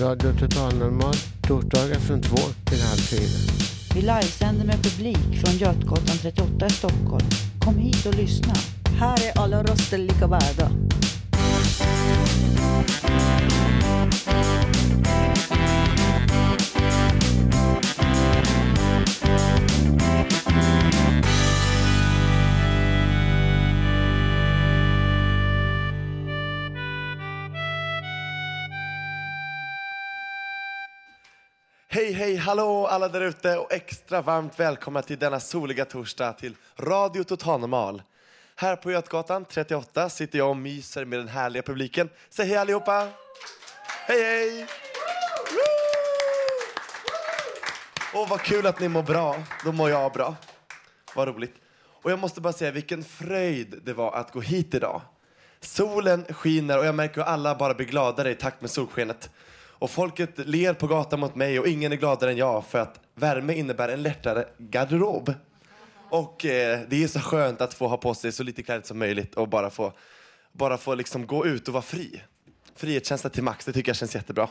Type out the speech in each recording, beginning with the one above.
Radio Total Normal, torsdagar från två till halv fyra. Vi livesänder med publik från Götgatan 38 i Stockholm. Kom hit och lyssna. Här är alla röster lika värda. Hej, hallå alla där ute och extra varmt välkomna till denna soliga torsdag till Radio Totalnormal. Här på Götgatan 38 sitter jag och myser med den härliga publiken. Säg hej allihopa! Hej, hej! Och vad kul att ni mår bra. Då mår jag bra. Vad roligt. Och jag måste bara säga vilken fröjd det var att gå hit idag. Solen skiner och jag märker hur alla bara blir gladare i takt med solskenet. Och folket ler på gatan mot mig och ingen är gladare än jag för att värme innebär en lättare garderob. Och eh, det är så skönt att få ha på sig så lite kläder som möjligt och bara få, bara få liksom gå ut och vara fri. Frihetskänsla till max, det tycker jag känns jättebra.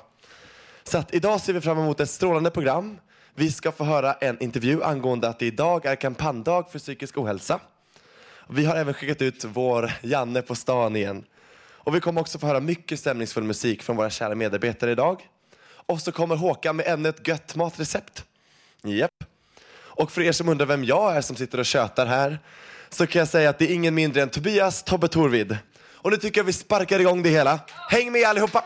Så att idag ser vi fram emot ett strålande program. Vi ska få höra en intervju angående att det idag är kampanjdag för psykisk ohälsa. Vi har även skickat ut vår Janne på stan igen. Och vi kommer också få höra mycket stämningsfull musik från våra kära medarbetare idag. Och så kommer Håkan med ännu ett gött matrecept. Japp. Och för er som undrar vem jag är som sitter och tjötar här så kan jag säga att det är ingen mindre än Tobias Tobbe Torvid. Och nu tycker jag vi sparkar igång det hela. Häng med allihopa!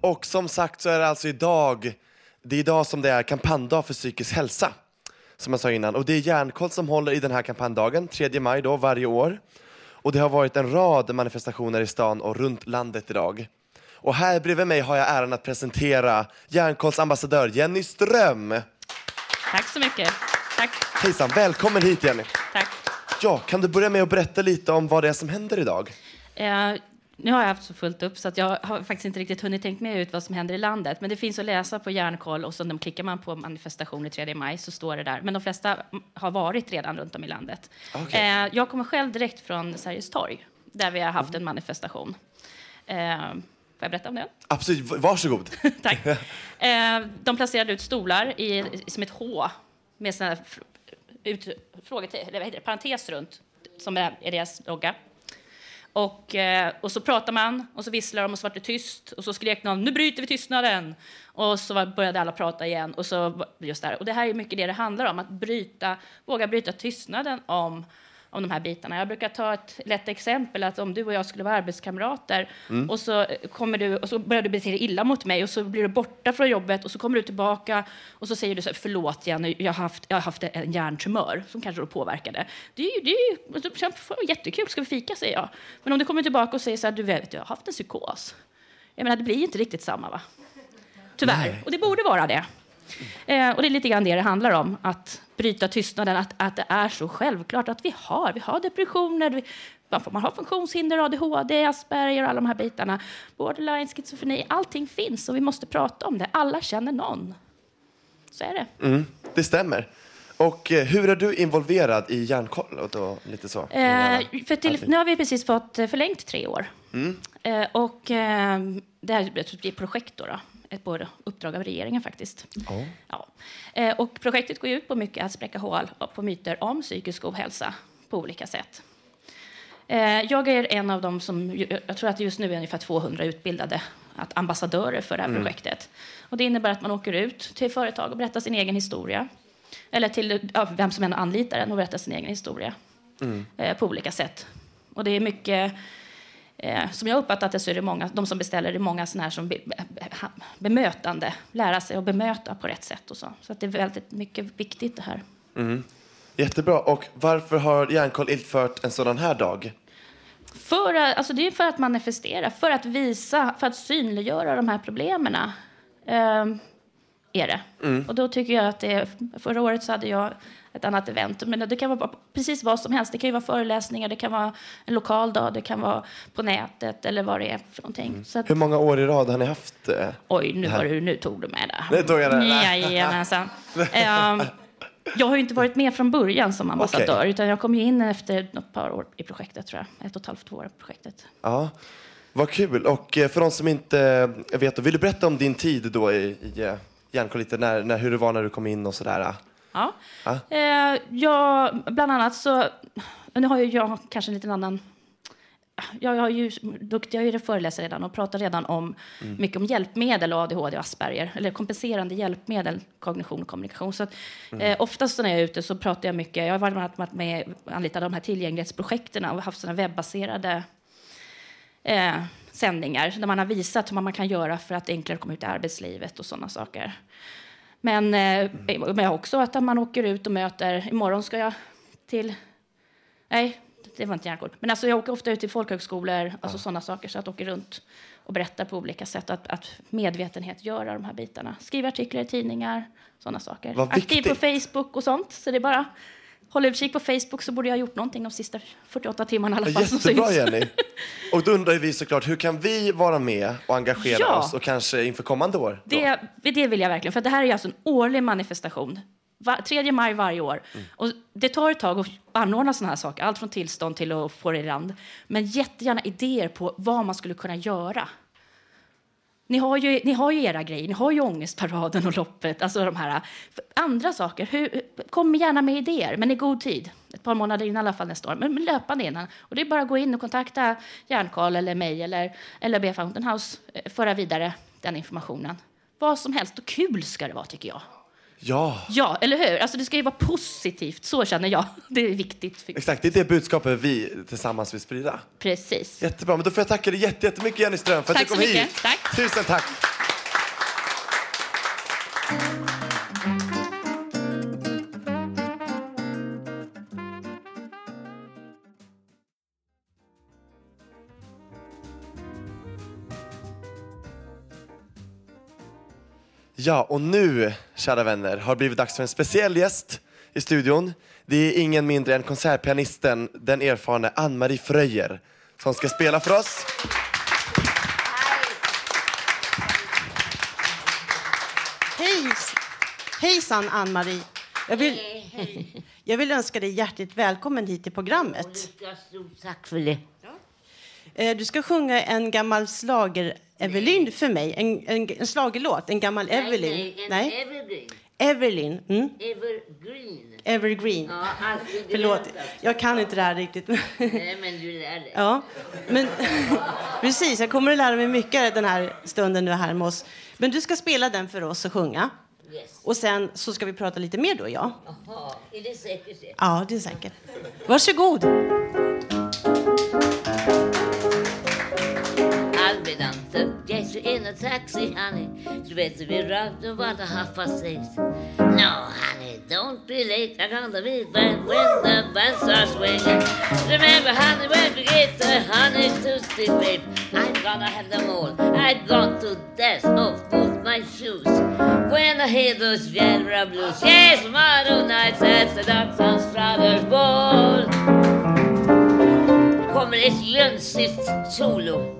Och som sagt så är det alltså idag, det är idag som det är kampanjdag för psykisk hälsa. Som jag sa innan. Och det är Järnkoll som håller i den här kampanjdagen, 3 maj då, varje år. Och det har varit en rad manifestationer i stan och runt landet idag. Och här bredvid mig har jag äran att presentera Järnkolls ambassadör Jenny Ström. Tack så mycket. Tack. Hejsan, välkommen hit Jenny. Tack. Ja, kan du börja med att berätta lite om vad det är som händer idag? Nu har jag haft så fullt upp så att jag har faktiskt inte riktigt hunnit tänka mig ut vad som händer i landet. Men det finns att läsa på Järnkoll och de klickar man på manifestationer 3 maj så står det där. Men de flesta har varit redan runt om i landet. Okej. Eh, jag kommer själv direkt från Sergels torg där vi har haft en manifestation. Eh, får jag berätta om det? Absolut, varsågod. Tack. Eh, de placerade ut stolar i, som ett H med såna ut, frågetecken, eller vad heter det, parentes runt, som är, är deras logga. Och, eh, och så pratar man och så visslar de och så vart det tyst. Och så skrek någon nu bryter vi tystnaden! Och så började alla prata igen. Och så just där. Och det här är mycket det det handlar om, att bryta, våga bryta tystnaden om om de här bitarna. Jag brukar ta ett lätt exempel att om du och jag skulle vara arbetskamrater och så kommer du och så börjar du bete dig illa mot mig och så blir du borta från jobbet och så kommer du tillbaka och så säger du så här, förlåt Jenny, jag har haft, jag har haft en hjärntumör som kanske då påverkade. Det är ju, det är ju det är jättekul, ska vi fika säger jag. Men om du kommer tillbaka och säger så här, du vet, jag har haft en psykos. Jag menar, det blir inte riktigt samma va? Tyvärr. Och det borde vara det. Eh, och det är lite grann det det handlar om, att bryta tystnaden, att, att det är så självklart att vi har, vi har depressioner, vi, man har funktionshinder, ADHD, Asperger och alla de här bitarna. Borderline, schizofreni, allting finns och vi måste prata om det. Alla känner någon. Så är det. Mm, det stämmer. Och eh, hur är du involverad i Järnkoll? Och lite så. Eh, för till, nu har vi precis fått eh, förlängt tre år. Mm. Eh, och eh, det här är ett projekt då, då, ett på uppdrag av regeringen faktiskt. Ja. Eh, och projektet går ut på mycket att spräcka hål på myter om psykisk ohälsa på olika sätt. Eh, jag är en av dem som, jag tror att det just nu är ungefär 200 utbildade att ambassadörer för det här projektet. Och det innebär att man åker ut till företag och berättar sin egen historia. Eller till ja, vem som än anlitar en och berättar sin egen historia eh, på olika sätt. Och det är mycket Eh, som jag uppfattat det så är det många, de som beställer, det är många sådana här som be, be, bemötande, lära sig att bemöta på rätt sätt och så. Så att det är väldigt mycket viktigt det här. Jättebra. Och varför har Järnkoll infört en sådan här dag? För, att- alltså det är för att manifestera, för att visa, för att synliggöra de här problemen. ehm, är det. Och då tycker jag att det förra året så hade jag ett annat event. Men det kan vara precis vad som helst. Det kan ju vara föreläsningar, det kan vara en lokal dag, det kan vara på nätet eller vad det är för någonting. Så att, Hur många år i rad har ni haft? eh, oj, nu, det var du, nu tog du med det. Nu tog jag det. Jajamensan. Ehm, jag har ju inte varit med från början som ambassadör, utan jag kom in efter ett par år i projektet, tror jag. Ett och ett halvt, år i projektet. Ja, vad kul. Och eh, för de som inte eh, vet, vill du berätta om din tid då i, i Järnkoll lite, när, när, hur det var när du kom in och sådär? Ja. Ja. Eh, jag, bland annat så... Nu har ju jag kanske en liten annan... Jag har ju, duktig, jag är föreläsare redan och pratar redan om, mycket om hjälpmedel och ADHD och Asperger. Eller kompenserande hjälpmedel, kognition och kommunikation. Så att, eh, oftast när jag är ute så pratar jag mycket. Jag har bland annat varit med anlitat de här tillgänglighetsprojekten och haft såna webbaserade eh, sändningar där man har visat hur man kan göra för att enklare komma ut i arbetslivet och sådana saker. Men, eh, men också att man åker ut och möter, imorgon ska jag till, nej, det var inte järnkoll. Men alltså jag åker ofta ut till folkhögskolor, alltså sådana saker, så att åker runt och berättar på olika sätt att, att medvetenhet göra de här bitarna. Skriva artiklar i tidningar, sådana saker. Vad Aktiv på viktigt. Facebook och sånt, så det är bara håll utkik på Facebook så borde jag ha gjort någonting de sista 48 timmarna i alla fall. Jättebra. Jenny. Och då undrar vi såklart, hur kan vi vara med och engagera Ja. oss och kanske inför kommande år? då? Det, det vill jag verkligen, för det här är alltså en årlig manifestation. Va, 3 maj varje år. Och det tar ett tag att anordna sådana här saker, allt från tillstånd till att få det i land. Men jättegärna idéer på vad man skulle kunna göra. Ni har, ju, ni har ju era grejer, ni har ju ångestparaden och loppet, alltså de här andra saker. Hur, kom gärna med idéer, men i god tid. Ett par månader innan i alla fall nästa år, men men löpande innan. Och det är bara att gå in och kontakta Järnkarl eller mig eller, eller be Fountain House eh, föra vidare den informationen. Vad som helst, och kul ska det vara tycker jag. Ja, Ja, eller hur? Alltså det ska ju vara positivt, så känner jag. Det är viktigt. Exakt. Det är det budskapet vi tillsammans vill sprida. Precis. Jättebra, men då får jag tacka dig jätte- jättemycket Jenny Ström för att Tack du så kom mycket. hit. Tack. Tusen tack. Ja, och nu, kära vänner, har det blivit dags för en speciell gäst i studion. Det är ingen mindre än konsertpianisten, den erfarne Ann-Marie Fröjer, som ska spela för oss. Hej! Hejsan Ann-Marie. Jag vill, jag vill önska dig hjärtligt välkommen hit till programmet. Stort tack för det. Eh, Du ska sjunga en gammal slager Evelyn för mig. En, en, en slagerlåt, en gammal Evelyn. Nej, en Nej? evergreen. Evelyn. Mm. Evergreen. Evergreen. Ja, alltid Förlåt, jag kan inte det här riktigt. Nej, men du lär dig. Ja, men precis. Jag kommer att lära mig mycket den här stunden du är här med oss. Men du ska spela den för oss och sjunga. Yes. Och sen så ska vi prata lite mer då, ja. Jaha, är det säkert det? Ja, det är säkert. Varsågod. To get you in a taxi, honey. You better be right about a half past eight. No, honey, don't be late. I'm gonna be back when the band starts swinging. Remember, honey, when we get the honey to stick, babe, I'm gonna have them all. I'm going to dance off both my shoes. When I hear those General Blues, yes, tomorrow night at the Doctor's Brothers Ball. Det kommer ett jönsigt solo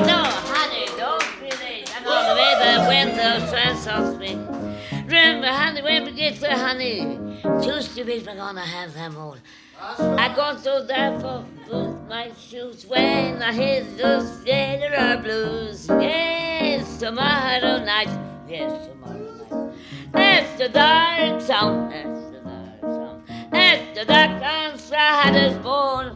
the the friends are swing. Remember, honey, when we get there, honey, Tuesday we're gonna have them all. I go to that for put my shoes when I hear those general blues. Yes, tomorrow night. Yes, tomorrow night. It's the dark sound. It's the dark sound. It's the dark sound. Is born.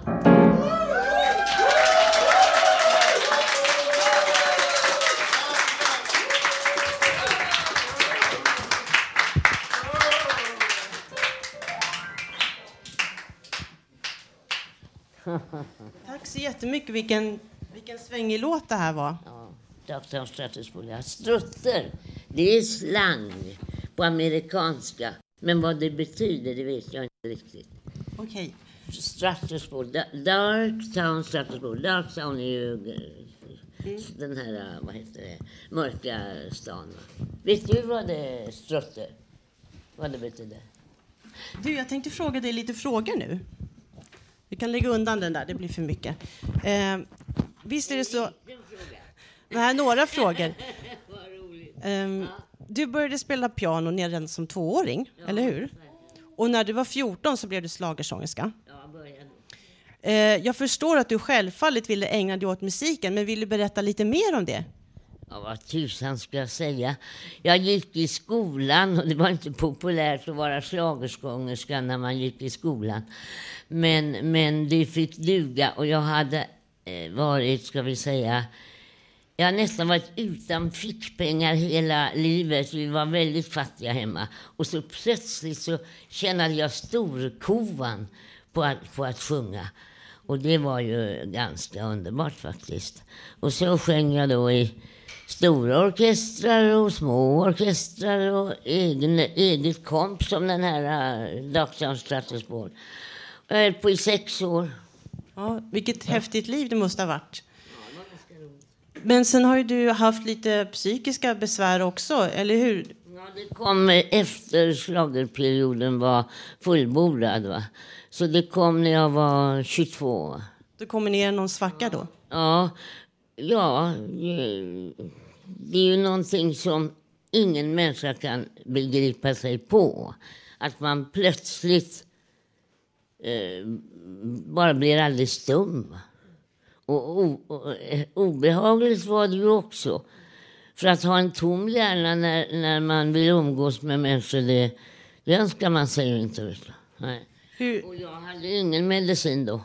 Tack så jättemycket. Vilken, vilken svängig låt det här var. Ja, Dr. Stratuspool. Ja, strutter, det är slang på amerikanska. Men vad det betyder, det vet jag inte riktigt. Okej. Stratuspool, Da- Dark Town Stratuspool. Dark Town är ju eh, den här, vad heter det, mörka stan. Vet du vad det strutter? Vad det betyder? Du, jag tänkte fråga dig lite frågor nu. Vi kan lägga undan den där, det blir för mycket. Eh, visst är det så... Det här är några frågor. Eh, du började spela piano redan som tvååring, eller hur? Och när du var 14 så blev du. Ja, då. Eh, jag förstår att du självfallet ville ägna dig åt musiken, men vill du berätta lite mer om det? Ja, vad tusan ska jag säga? Jag gick i skolan och det var inte populärt att vara schlagersångerska när man gick i skolan. Men, men det fick duga och jag hade eh, varit, ska vi säga, jag har nästan varit utan fickpengar hela livet. Vi var väldigt fattiga hemma. Och så plötsligt så tjänade jag storkovan på att, på att sjunga. Och det var ju ganska underbart faktiskt. Och så sjöng jag då i stora orkestrar och små orkestrar och egen, eget komp som den här uh, Dr. Stratusborg. Jag höll på i sex år. Ja, vilket häftigt liv det måste ha varit. Men sen har ju du haft lite psykiska besvär också, eller hur? Ja, det kom efter schlagerperioden var fullbordad. Va? Så det kom när jag var 22. Du kommer ner i någon svacka då? Ja, ja det är ju någonting som ingen människa kan begripa sig på. Att man plötsligt eh, bara blir alldeles stum. Och, o- eh, obehagligt var det ju också. För att ha en tom hjärna när, när man vill umgås med människor, det, det önskar man sig ju inte. Nej. Hur, Och jag hade ingen medicin då.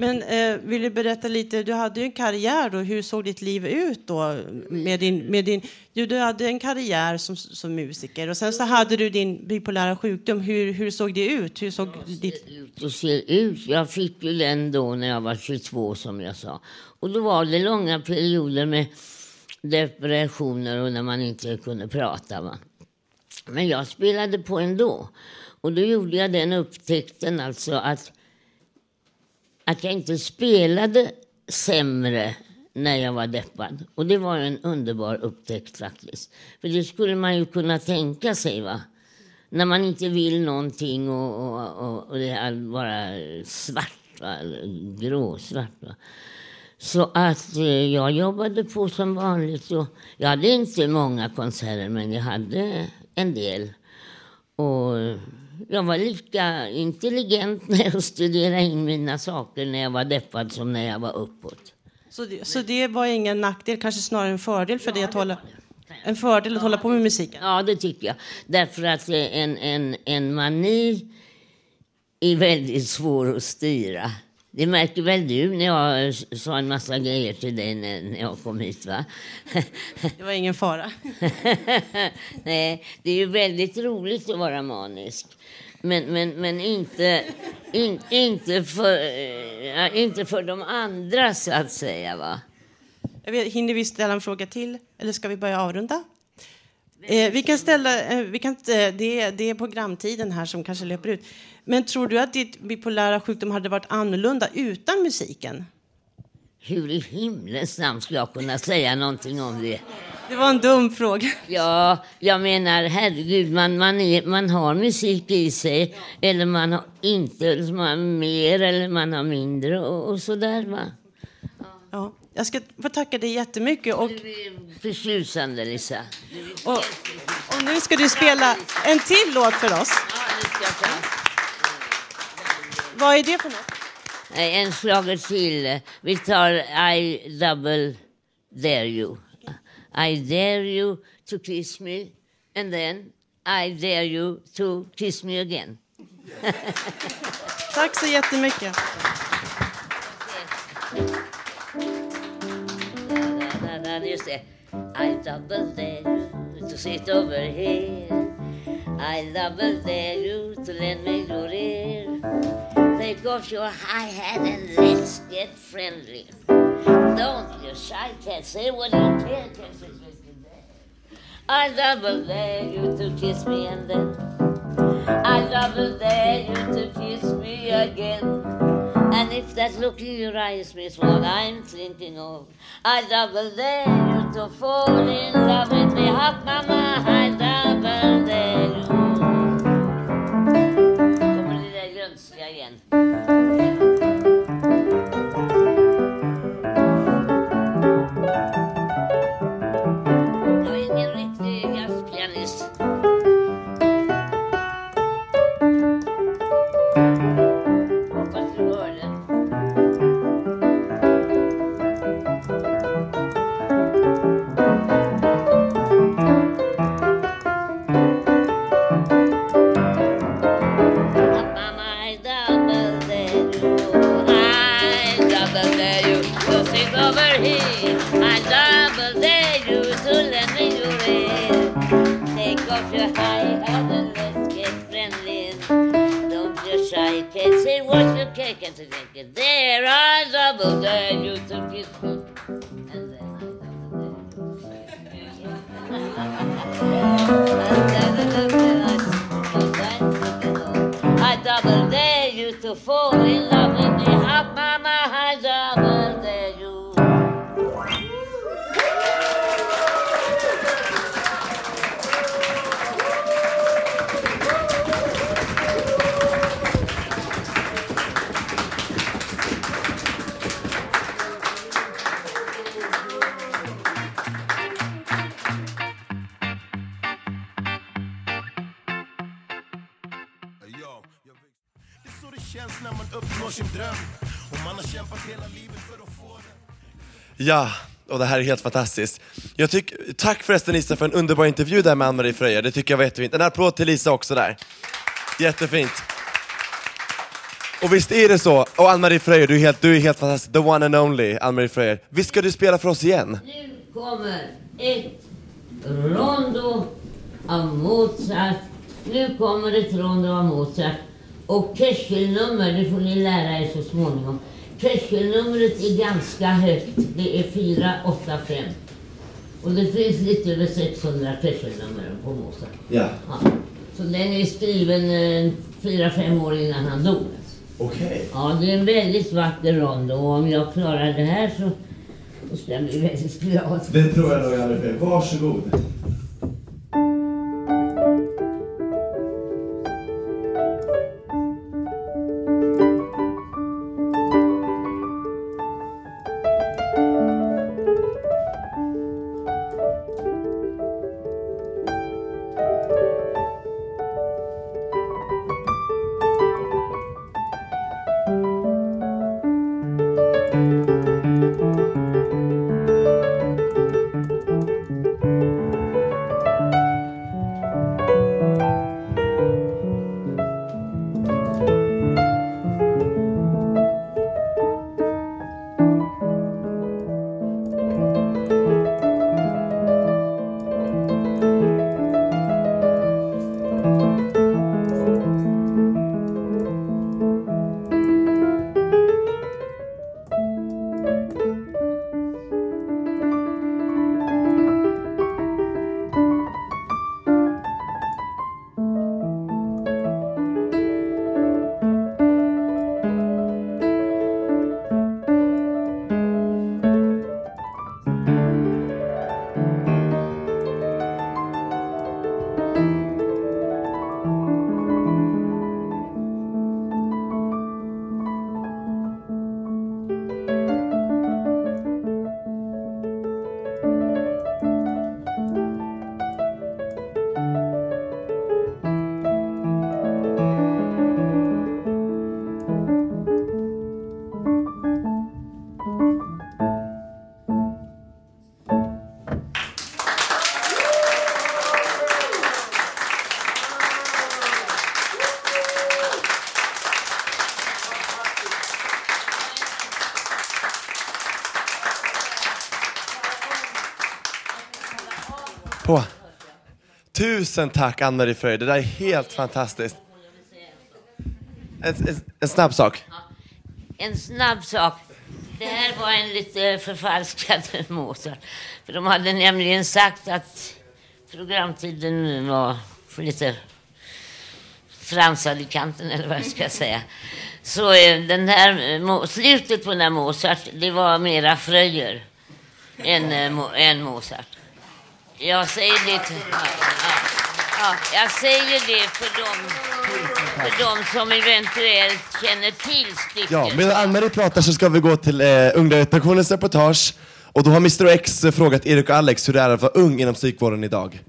Men eh, vill du berätta lite, du hade ju en karriär då, hur såg ditt liv ut då? Med din, med din, jo, du hade en karriär som, som musiker och sen så hade du din bipolära sjukdom. Hur, hur såg det ut? Hur såg ditt... ut och ser ut. Jag fick ju den då när jag var 22 som jag sa. Och då var det långa perioder med depressioner och när man inte kunde prata. Va? Men jag spelade på ändå. Och då gjorde jag den upptäckten alltså att, att jag inte spelade sämre när jag var deppad. Och det var en underbar upptäckt faktiskt. För det skulle man ju kunna tänka sig va. När man inte vill någonting och, och, och, och det är bara svart, va? gråsvart. Va? Så att eh, jag jobbade på som vanligt. Och jag hade inte många konserter, men jag hade en del. Och jag var lika intelligent när jag studerade in mina saker när jag var deppad som när jag var uppåt. Så, det, så det var ingen nackdel, kanske snarare en fördel för dig att hålla, en fördel att hålla på med musiken? Ja, det tycker jag. Därför att en, en, en mani är väldigt svår att styra. Det märker väl du när jag eh, sa en massa grejer till dig när, jag kom hit, va? Det var ingen fara. Nej, det är ju väldigt roligt att vara manisk. Men, men, men inte, in, inte, för, eh, inte för de andra, så att säga. Va? Jag vet, hinner vi ställa en fråga till eller ska vi börja avrunda? Eh, vi kan ställa, eh, vi kan, inte- det, det är programtiden här som kanske löper ut. Men tror du att ditt bipolära sjukdom hade varit annorlunda utan musiken? Hur i himlens namn skulle jag kunna säga någonting om det? Det var en dum fråga. Ja, jag menar herregud, man, man, är, man har musik i sig. Eller man har inte, eller man har mer eller man har mindre och, och sådär va. Ja, jag ska få tacka dig jättemycket. Och, Du är förtjusande Lisa. och, och nu ska du spela en till låt för oss. Ja, Vad är det för något? Eh, en schlager till. Vi tar I double dare you. I dare you to kiss me, and then I dare you to kiss me again. Tack så jättemycket. Just det. I double dare you to sit over here. I double dare you to lend me your ear. Take off your high hat and let's get friendly. Don't you shy cat say what you. There. I double dare you to kiss me and then I double dare you to kiss me again. And if that look in your eyes is what I'm thinking of, I double dare you to fall in love with me, hot mama. I double dare you. again. Uppnår sin dröm och man har kämpat hela livet för att få den. Ja, och det här är helt fantastiskt. Jag tyck, tack förresten Lisa för en underbar intervju där med Ann-Marie Fröjer, det tycker jag var jättefint. En applåd till Lisa också där. Jättefint. Och visst är det så, och Ann-Marie Fröjer, du är helt, du är helt fantastisk, the one and only Ann-Marie Fröjer. Visst ska du spela för oss igen? Nu kommer ett rondo av Mozart. Nu kommer ett rondo av Mozart. Och Köchelnummer, det får ni lära er så småningom. Köchelnumret är ganska högt. Det är 485. Och det finns lite över 600 Köchelnummer på Mozart. Ja. Ja. Så den är skriven eh, fyra fem år innan han dog. Okej. Ja, det är en väldigt vacker rondo och om jag klarar det här så, så ska jag bli väldigt glad. Det tror jag nog Ann-Marie Fröjer. Varsågod. Tusen tack Ann-Marie Fröjd, det där är helt fantastiskt. En, en, en snabb sak. En snabb sak. Det här var en lite förfalskad Mozart. För de hade nämligen sagt att programtiden var för lite fransad i kanten, eller vad jag ska säga. Så eh, den här, eh, slutet på den här Mozart, det var mera Fröjer än, eh, än Mozart. Jag säger det till, ja, ja, ja, jag säger det för dem, för dem som eventuellt känner till stycket. Ja, medan Ann-Marie pratar så ska vi gå till eh, Ungredaktionens reportage. Och då har Mr X eh, frågat Erik och Alex hur det är att vara ung inom psykvården idag.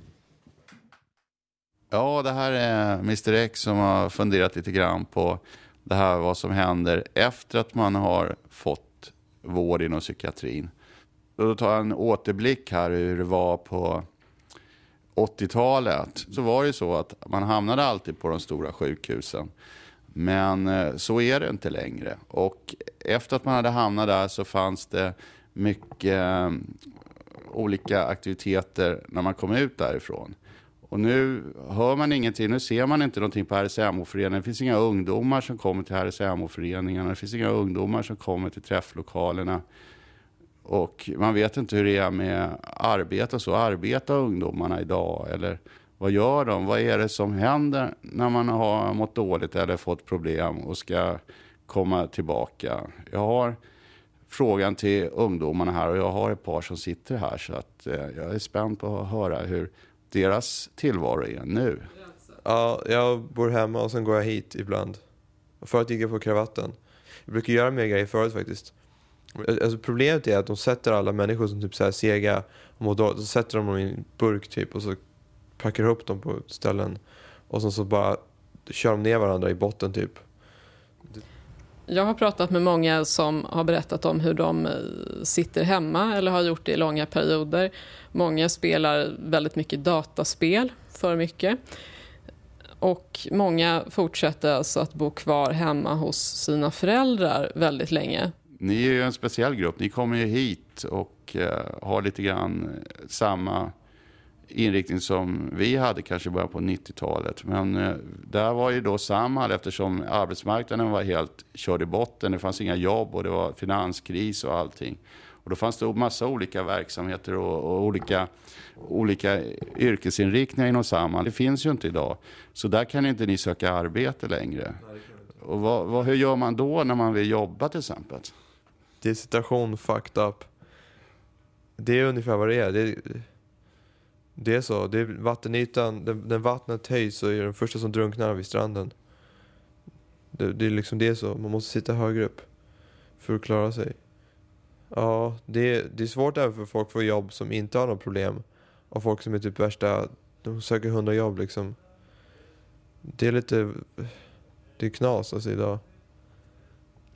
Ja, det här är Mr X som har funderat lite grann på det här vad som händer efter att man har fått vård inom psykiatrin. Och då tar jag en återblick här hur det var på 80-talet. Så var det ju så att man hamnade alltid på de stora sjukhusen. Men eh, så är det inte längre. Och efter att man hade hamnat där så fanns det mycket eh, olika aktiviteter när man kom ut därifrån. Och nu hör man ingenting, nu ser man inte någonting på RSMO-föreningen. Det finns inga ungdomar som kommer till RSMO-föreningarna. Det finns inga ungdomar som kommer till träfflokalerna. Och man vet inte hur det är med arbete och så. Arbetar ungdomarna idag? Eller vad gör de? Vad är det som händer när man har mått dåligt eller fått problem och ska komma tillbaka? Jag har frågan till ungdomarna här och jag har ett par som sitter här så att eh, jag är spänd på att höra hur deras tillvaro är nu. Ja, jag bor hemma och sen går jag hit ibland. Förut gick jag på kravatten. Jag brukar göra mer grejer förut faktiskt. Alltså, alltså problemet är att de sätter alla människor som typ så här sega och mår dåligt, så sätter de dem i en burk typ och så packar upp dem på ställen. Och sen så bara kör de ner varandra i botten typ. Jag har pratat med många som har berättat om hur de eh, sitter hemma eller har gjort det i långa perioder. Många spelar väldigt mycket dataspel, för mycket. Och många fortsätter alltså att bo kvar hemma hos sina föräldrar väldigt länge. Ni är ju en speciell grupp. Ni kommer ju hit och eh, har lite grann eh, samma inriktning som vi hade kanske i början på 90-talet. Men eh, där var ju då Samhall eftersom arbetsmarknaden var helt körd i botten. Det fanns inga jobb och det var finanskris och allting. Och då fanns det massa olika verksamheter och, och olika, olika yrkesinriktningar inom Samhall. Det finns ju inte idag. Så där kan inte ni söka arbete längre. Och vad, vad, hur gör man då när man vill jobba till exempel? Det är situation fucked up. Det är ungefär vad det är. Det är, det är så. Det är vattenytan, den, den vattnet höjs så är den första som drunknar vid stranden. Det, det är liksom det är så. Man måste sitta högre upp för att klara sig. Ja, det, det är svårt även för folk att få jobb som inte har några problem. Och folk som är typ värsta, de söker hundra jobb liksom. Det är lite, det är knas alltså idag.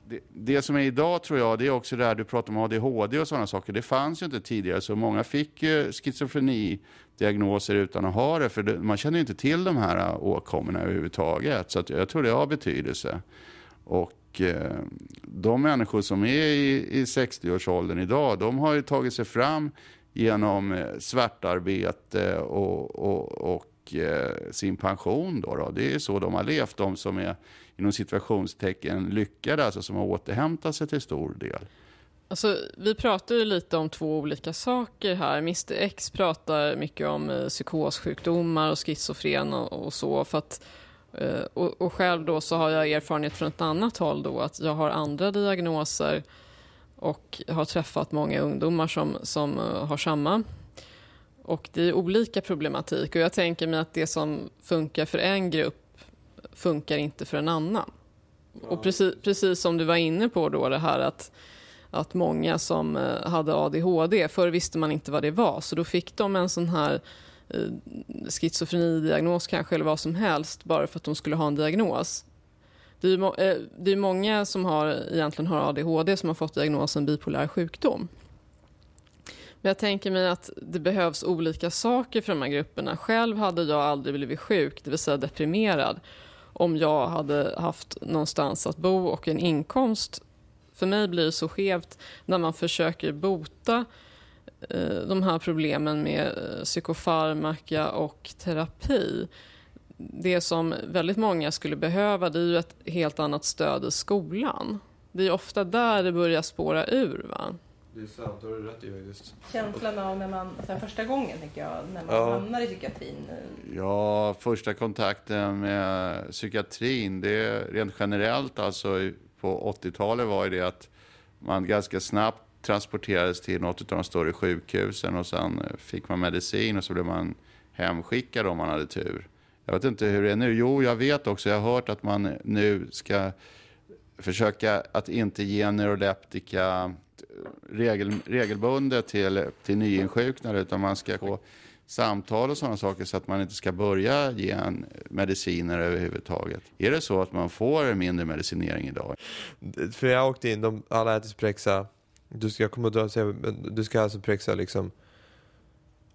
Det, det som är idag tror jag, det är också det här du pratar om ADHD och sådana saker. Det fanns ju inte tidigare, så många fick ju schizofreni-diagnoser utan att ha det. För det, man kände ju inte till de här äh, åkommorna överhuvudtaget. Så att jag tror det har betydelse. Och eh, de människor som är i, i 60-årsåldern idag, de har ju tagit sig fram genom eh, svartarbete och, och, och Eh, sin pension. Då, då. Det är så de har levt, de som är inom situationstecken lyckade, alltså som har återhämtat sig till stor del. Alltså, vi pratar ju lite om två olika saker här. Mr X pratar mycket om eh, psykossjukdomar och schizofren och, och så. För att, eh, och, och själv då så har jag erfarenhet från ett annat håll då, att jag har andra diagnoser och har träffat många ungdomar som, som uh, har samma. Och det är olika problematik och jag tänker mig att det som funkar för en grupp funkar inte för en annan. Och precis, precis som du var inne på då det här att, att många som uh, hade ADHD, förr visste man inte vad det var, så då fick de en sån här uh, schizofrenidiagnos kanske eller vad som helst bara för att de skulle ha en diagnos. Det är, eh, det är många som har, egentligen har ADHD som har fått diagnosen bipolär sjukdom. Men jag tänker mig att det behövs olika saker för de här grupperna. Själv hade jag aldrig blivit sjuk, det vill säga deprimerad, om jag hade haft någonstans att bo och en inkomst. För mig blir det så skevt när man försöker bota eh, de här problemen med eh, psykofarmaka och terapi. Det som väldigt många skulle behöva det är ju ett helt annat stöd i skolan. Det är ofta där det börjar spåra ur. Va? Det är sant, det har du rätt i faktiskt. Känslan av när man, så här, första gången tänker jag, när man Ja. hamnar i psykiatrin. Ja, första kontakten med psykiatrin, det rent generellt alltså på 80-talet var ju det att man ganska snabbt transporterades till något av de större sjukhusen och sen eh, fick man medicin och så blev man hemskickad om man hade tur. Jag vet inte hur det är nu. Jo, jag vet också, jag har hört att man nu ska försöka att inte ge neuroleptika regel, regelbundet till, till nyinsjuknade utan man ska få samtal och sådana saker så att man inte ska börja ge en mediciner överhuvudtaget. Är det så att man får mindre medicinering idag? För jag åkte in, de, alla äter sprexa. Du ska, jag kommer att säga, du ska alltså Suprexa liksom.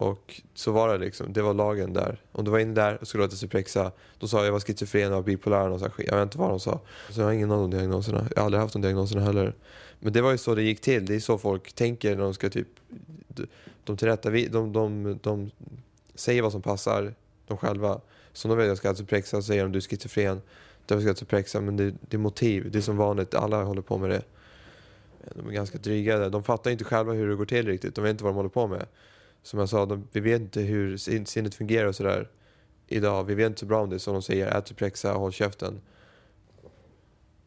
Och så var det liksom, det var lagen där. Om du var inne där och skulle låta Suprexa, då sa jag jag var schizofren och bipolär och sånt. Jag vet inte vad de sa. Så jag har ingen av de diagnoserna. Jag har aldrig haft de diagnoserna heller. Men det var ju så det gick till. Det är så folk tänker när de ska typ... De, de, de, de, de säger vad som passar dem själva. Så de vet jag ska alltså äta Suprexa, säger de du är schizofren. Därför ska jag alltså äta Suprexa, men det, det är motiv. Det är som vanligt, alla håller på med det. De är ganska dryga där. De fattar inte själva hur det går till riktigt. De vet inte vad de håller på med. Som jag sa, de, vi vet inte hur sin- sinnet fungerar och sådär idag. Vi vet inte så bra om det. Som de säger, ät Suprexa, håll käften.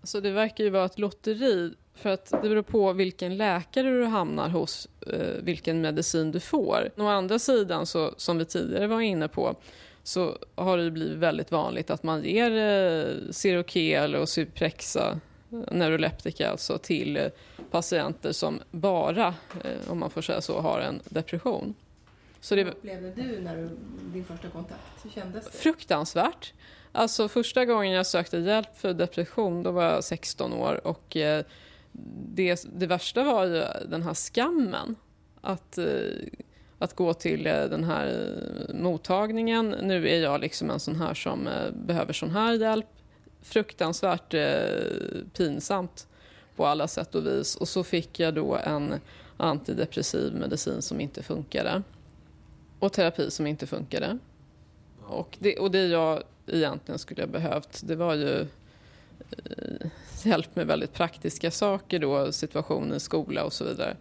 Så det verkar ju vara ett lotteri för att det beror på vilken läkare du hamnar hos, eh, vilken medicin du får. Å andra sidan, så, som vi tidigare var inne på, så har det blivit väldigt vanligt att man ger eh, Seroquel och Suprexa, eh, neuroleptika alltså, till eh, patienter som bara, eh, om man får säga så, har en depression. Så det, Hur upplevde du när du, din första kontakt? Hur kändes det? Fruktansvärt. Alltså första gången jag sökte hjälp för depression, då var jag 16 år och eh, det, det värsta var ju den här skammen. Att, eh, att gå till eh, den här mottagningen. Nu är jag liksom en sån här som eh, behöver sån här hjälp. Fruktansvärt pinsamt på alla sätt och vis. Och så fick jag då en antidepressiv medicin som inte funkade. Och terapi som inte funkade. Och det, och det jag egentligen skulle ha behövt, det var ju eh, hjälp med väldigt praktiska saker då, situationer, skola och så vidare.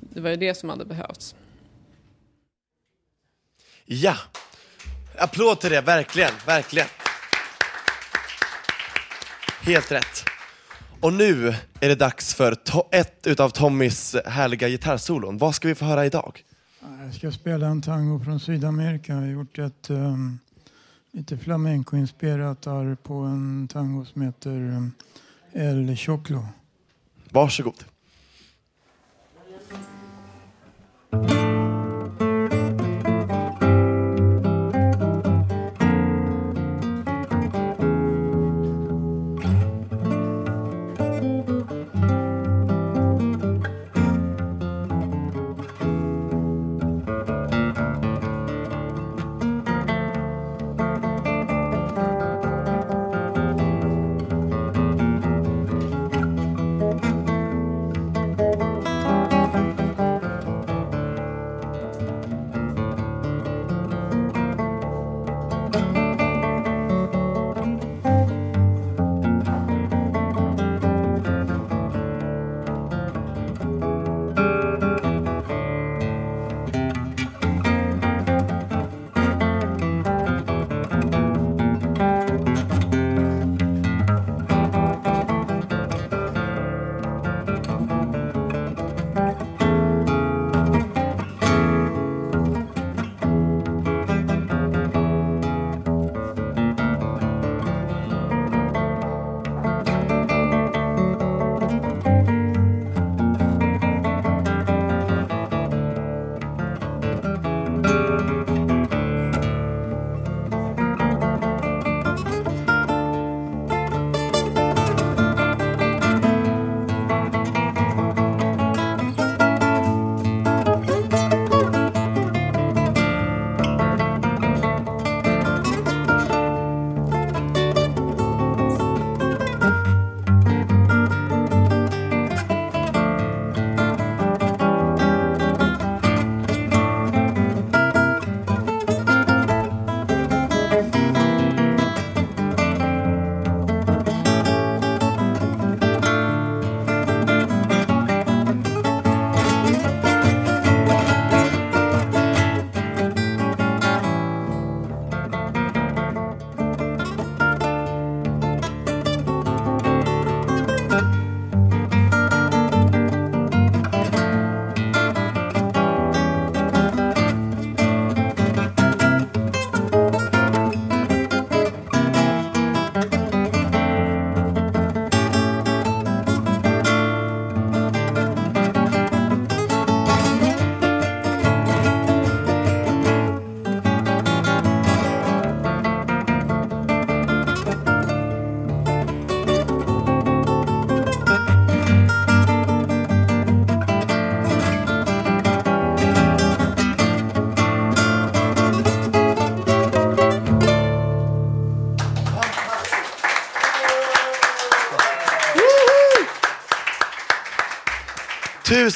Det var ju det som hade behövts. Ja! Applåd till det, verkligen, verkligen. Helt rätt. Och nu är det dags för ett utav Tommys härliga gitarrsolon. Vad ska vi få höra idag? Jag ska spela en tango från Sydamerika. Jag har gjort ett um, lite flamenco-inspirerat arr på en tango som heter um, El Choclo. Varsågod. Mm.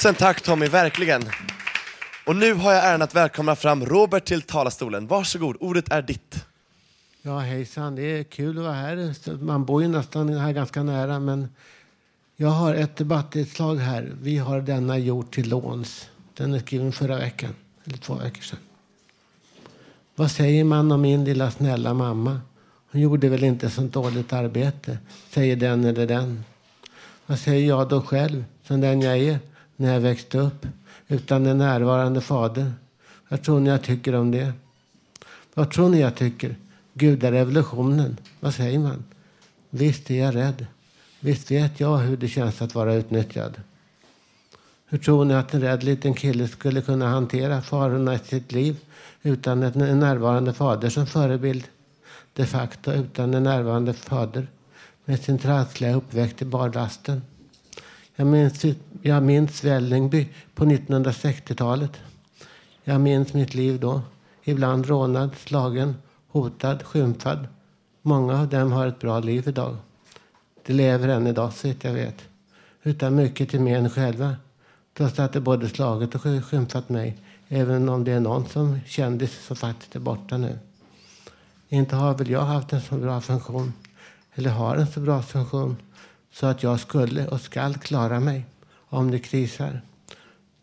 Tusen tack Tommy, verkligen. Och nu har jag äran att välkomna fram Robert till talarstolen. Varsågod, ordet är ditt. Ja, hejsan. Det är kul att vara här. Man bor ju nästan här ganska nära, men jag har ett debattinslag här. Vi har denna jord till låns. Den är skriven förra veckan, eller två veckor sedan. Vad säger man om min lilla snälla mamma? Hon gjorde väl inte sånt dåligt arbete, säger den eller den. Vad säger jag då själv, som den jag är, när jag växte upp utan en närvarande fader? Vad tror ni jag tycker om det? Vad tror ni jag tycker? Gud är revolutionen. Vad säger man? Visst är jag rädd. Visst vet jag hur det känns att vara utnyttjad. Hur tror ni att en rädd liten kille skulle kunna hantera farorna i sitt liv utan en närvarande fader som förebild? De facto utan en närvarande fader med sin trassliga uppväxt i barlasten. Jag minns, typ, jag minns Vällingby på 1960-talet. Jag minns mitt liv då. Ibland rånad, slagen, hotad, skymfad. Många av dem har ett bra liv idag. De lever än idag, så jag vet. Utan mycket till men själva. Trots att de både slagit och skymfat mig. Även om det är någon som kändis som faktiskt är borta nu. Inte har väl jag haft en så bra funktion. Eller har en så bra funktion. Så att jag skulle och skall klara mig. Om det krisar.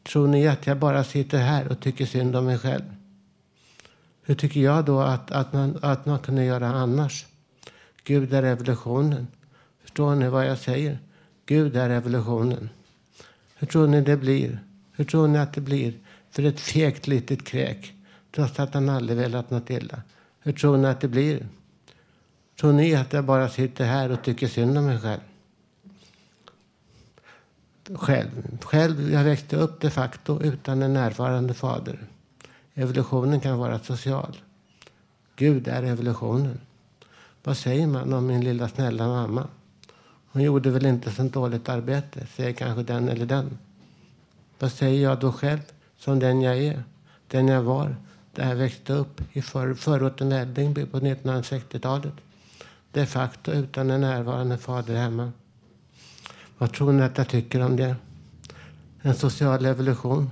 Tror ni att jag bara sitter här och tycker synd om mig själv? Hur tycker jag då att, att, man, att man kunde göra annars? Gud är revolutionen. Förstår ni vad jag säger? Gud är revolutionen. Hur tror ni det blir? Hur tror ni att det blir för ett fegt litet kräk trots att han aldrig velat något illa? Hur tror ni att det blir? Tror ni att jag bara sitter här och tycker synd om mig själv? Själv, själv jag växte upp de facto utan en närvarande fader. Evolutionen kan vara social. Gud är evolutionen. Vad säger man om min lilla snälla mamma? Hon gjorde väl inte så dåligt arbete, säger kanske den eller den. Vad säger jag då själv, som den jag är, den jag var, där jag växte upp i för, förorten Vällingby på 1960-talet. De facto utan en närvarande fader hemma. Vad tror ni att jag tycker om det? En social evolution.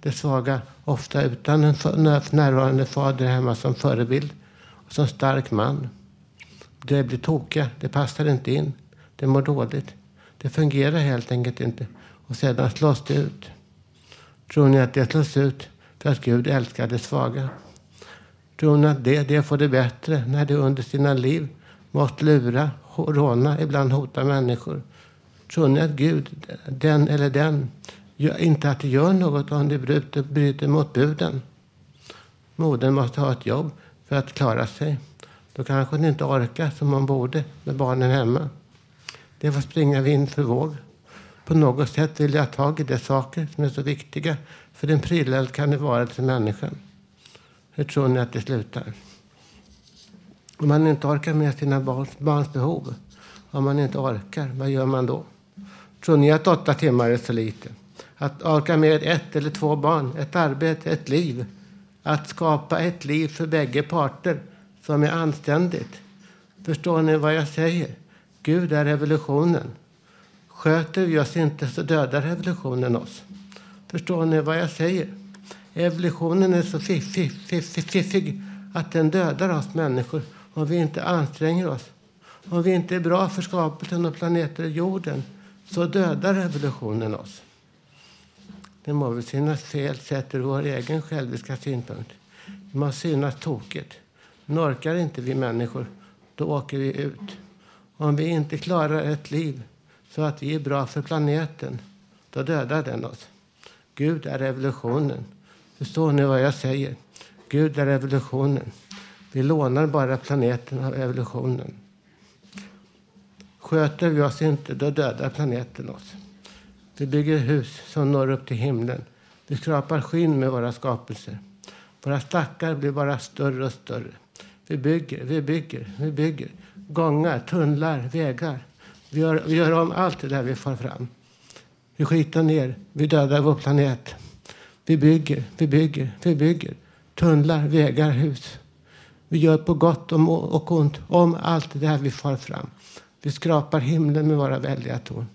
De svaga, ofta utan en närvarande fader hemma som förebild och som stark man. De blir tokiga, det passar inte in. Det mår dåligt. Det fungerar helt enkelt inte. Och sedan slås det ut. Tror ni att det slås ut för att Gud älskar de svaga? Tror ni att det, det får det bättre när de under sina liv måste lura, råna, ibland hota människor? Tror ni att Gud, den eller den, gör, inte att det gör något om de bryter, bryter mot buden? Modern måste ha ett jobb för att klara sig. Då kanske hon inte orkar som hon borde med barnen hemma. Det får springa vind för våg. På något sätt vill jag ha tag i de saker som är så viktiga för den prylälskande varelsen människan. Hur tror ni att det slutar? Om man inte orkar med sina barns, barns behov, om man inte orkar, vad gör man då? Tror ni att åtta timmar är så lite? Att orka med ett eller två barn, ett arbete, ett liv. Att skapa ett liv för bägge parter som är anständigt. Förstår ni vad jag säger? Gud är revolutionen. Sköter vi oss inte så dödar revolutionen oss. Förstår ni vad jag säger? Evolutionen är så fiffig, fiffig, fiffig att den dödar oss människor om vi inte anstränger oss. Om vi inte är bra för skapelsen och planeten jorden så dödar revolutionen oss. Det må väl synas fel sett ur vår egen själviska synpunkt. Det må synas tokigt. Men orkar inte vi människor, då åker vi ut. Om vi inte klarar ett liv så att vi är bra för planeten, då dödar den oss. Gud är revolutionen. Förstår ni vad jag säger? Gud är revolutionen. Vi lånar bara planeten av evolutionen. Sköter vi oss inte, då dödar planeten oss. Vi bygger hus som når upp till himlen. Vi skrapar skinn med våra skapelser. Våra stackar blir bara större och större. Vi bygger, vi bygger, vi bygger. Gångar, tunnlar, vägar. Vi gör, vi gör om allt det där vi får fram. Vi skitar ner, vi dödar vår planet. Vi bygger, vi bygger, vi bygger. Tunnlar, vägar, hus. Vi gör på gott och ont om allt det där vi får fram. Vi skrapar himlen med våra väldiga torn.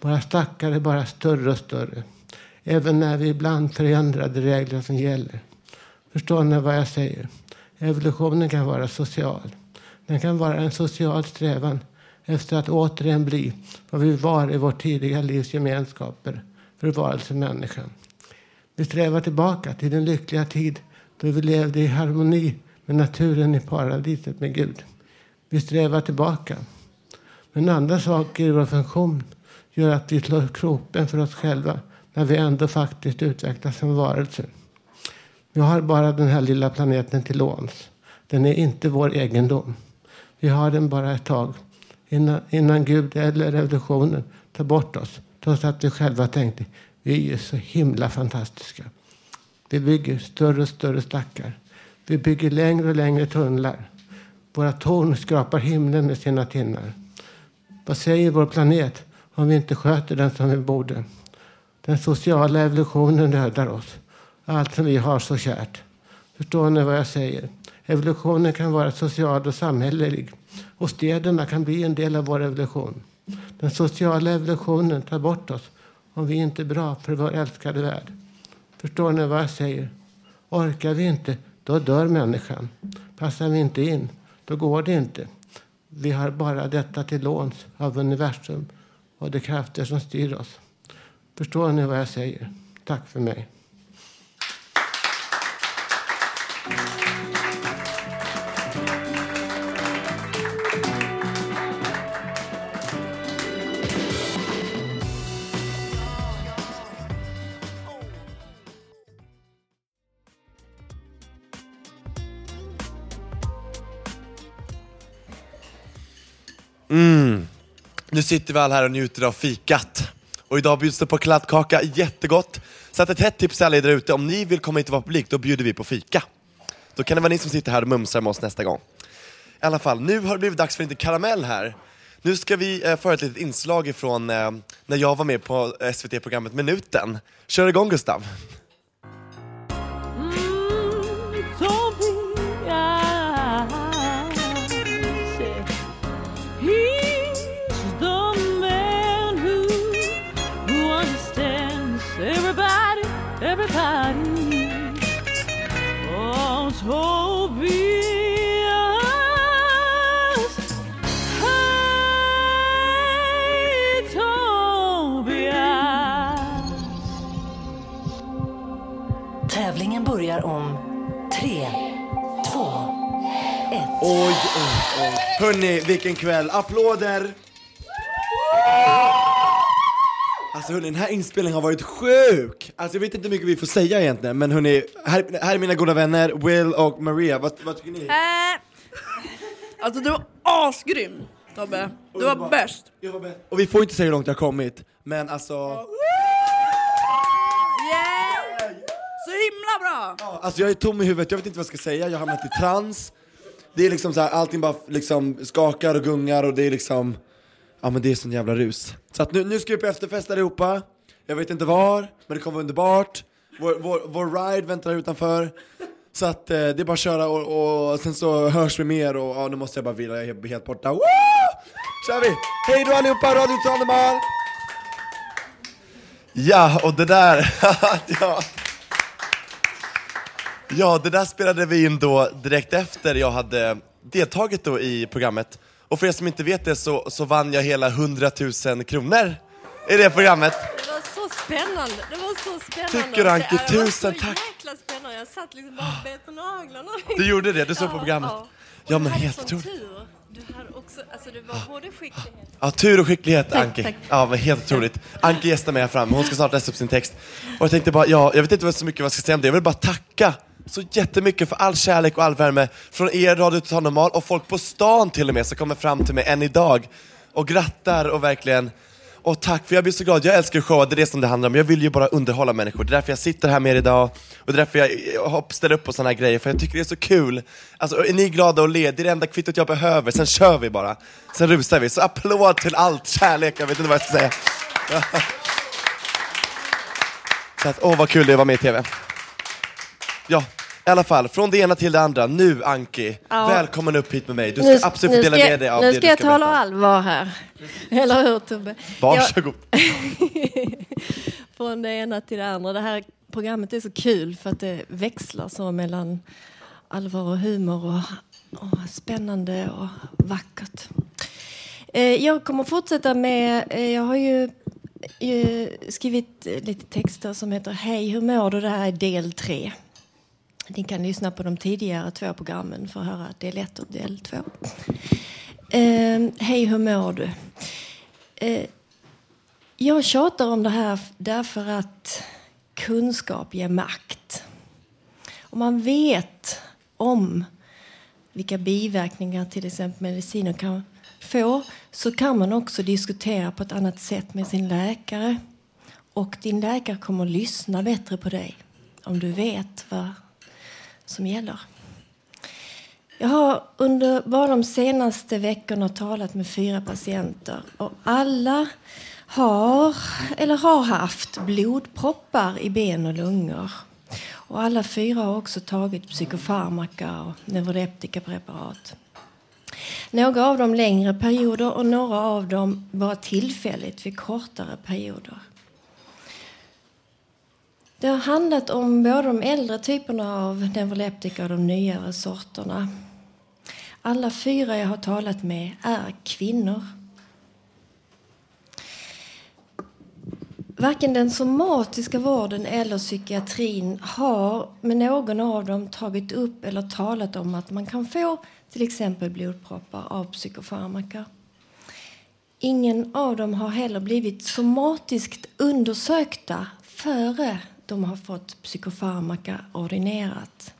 Våra stackar är bara större och större. Även när vi ibland förändrar de regler som gäller. Förstår ni vad jag säger? Evolutionen kan vara social. Den kan vara en social strävan efter att återigen bli vad vi var i vårt tidiga livs gemenskaper förvarelsemänniskan. Vi strävar tillbaka till den lyckliga tid då vi levde i harmoni med naturen i paradiset med Gud. Vi strävar tillbaka. Men andra saker i vår funktion gör att vi slår kroppen för oss själva när vi ändå faktiskt utvecklas som varelser. Vi har bara den här lilla planeten till låns. Den är inte vår egendom. Vi har den bara ett tag innan, innan Gud eller revolutionen tar bort oss. Trots att vi själva tänkte vi är så himla fantastiska. Vi bygger större och större stackar. Vi bygger längre och längre tunnlar. Våra torn skrapar himlen med sina tinnar. Vad säger vår planet om vi inte sköter den som vi borde? Den sociala evolutionen dödar oss. Allt som vi har så kärt. Förstår ni vad jag säger? Evolutionen kan vara social och samhällelig. Och städerna kan bli en del av vår evolution. Den sociala evolutionen tar bort oss om vi inte är bra för vår älskade värld. Förstår ni vad jag säger? Orkar vi inte, då dör människan. Passar vi inte in, då går det inte. Vi har bara detta till låns av universum och de krafter som styr oss. Förstår ni vad jag säger? Tack för mig. Nu sitter vi alla här och njuter av fikat. Och idag bjuds det på kladdkaka, jättegott. Så att ett hett tips till alla er där ute, om ni vill komma hit och vara publik, då bjuder vi på fika. Då kan det vara ni som sitter här och mumsar med oss nästa gång. I alla fall, nu har det blivit dags för lite karamell här. Nu ska vi eh, föra ett litet inslag ifrån eh, när jag var med på eh, SVT-programmet Minuten. Kör igång Gustav. Oj, oj, oj. Hörni, vilken kväll. Applåder! Alltså hörni, den här inspelningen har varit sjuk! Alltså jag vet inte hur mycket vi får säga egentligen, men hörni, här, här är mina goda vänner, Will och Maria. Vad, vad tycker ni? Äh, alltså du var asgrym Tobbe. Du var bäst. Och vi får inte säga hur långt jag har kommit, men alltså... Yeah! Så himla bra! Alltså jag är tom i huvudet, jag vet inte vad jag ska säga, jag har hamnat i trans. Det är liksom så här, allting bara liksom skakar och gungar och det är liksom, ja men det är sån jävla rus. Så att nu, nu ska vi på efterfest allihopa, jag vet inte var, men det kommer vara underbart. Vår, vår, vår ride väntar här utanför. Så att eh, det är bara att köra och, och sen så hörs vi mer och ja, nu måste jag bara vila, jag är helt borta. Woo! Kör vi! Hej då allihopa, Radio Tranemal! Ja, och det där, ja. Ja, det där spelade vi in då direkt efter jag hade deltagit då i programmet. Och för er som inte vet det så, så vann jag hela 100 000 kronor i det programmet. Det var så spännande. Det var så spännande. Tycker du, Anki? Det var Tusen så tack. jäkla spännande. Jag satt liksom bara och bet på naglarna. Du gjorde det, du såg på programmet. Ja, men du helt otroligt. Du hade också, alltså det var både skicklighet Ja, tur och skicklighet Tack, Anki. tack. Ja, men helt otroligt. Anki gästar mig här framme, hon ska snart läsa upp sin text. Och jag tänkte bara, ja, jag vet inte vad så mycket vad jag ska säga om det. Jag vill bara tacka så jättemycket för all kärlek och all värme från er Radio Total Normal och folk på stan till och med som kommer fram till mig än idag och grattar och verkligen och tack, för jag blir så glad. Jag älskar show, det är det som det handlar om. Jag vill ju bara underhålla människor. Det är därför jag sitter här med er idag. Och det är därför jag ställer upp på sådana här grejer, för jag tycker det är så kul. Alltså, är ni glada och le? Det är det enda kvittot jag behöver. Sen kör vi bara. Sen rusar vi. Så applåd till allt, kärlek, jag vet inte vad jag ska säga. Så att, åh vad kul det är att vara med i TV. Ja, i alla fall, från det ena till det andra. Nu Anki, Ja. välkommen upp hit med mig. Du ska Nu- absolut nu få dela ska- med dig av Nu det ska du jag ska tala berätta. allvar här. Eller hur Tobbe? Varsågod. Jag, från det ena till det andra. Det här programmet är så kul för att det växlar så mellan allvar och humor och, och spännande och vackert. Eh, jag kommer fortsätta med, eh, jag har ju skrivit lite texter som heter Hej, hur mår du? Det här är del tre. Ni kan lyssna på de tidigare två programmen för att höra del 1 och del två. Eh, Hej, hur mår du? Eh, jag tjatar om det här därför att kunskap ger makt. Om man vet om vilka biverkningar till exempel mediciner kan få så kan man också diskutera på ett annat sätt med sin läkare. Och din läkare kommer att lyssna bättre på dig om du vet vad som gäller. Jag har under bara de senaste veckorna talat med fyra patienter och alla har eller har haft blodproppar i ben och lungor. Och alla fyra har också tagit psykofarmaka och neuroleptikapreparat. Några av dem längre perioder och några av dem bara tillfälligt vid kortare perioder. Det har handlat om både de äldre typerna av neuroleptika och de nyare sorterna. Alla fyra jag har talat med är kvinnor. Varken den somatiska vården eller psykiatrin har med någon av dem tagit upp eller talat om att man kan få till exempel blodproppar av psykofarmaka. Ingen av dem har heller blivit somatiskt undersökta före de har fått psykofarmaka ordinerat.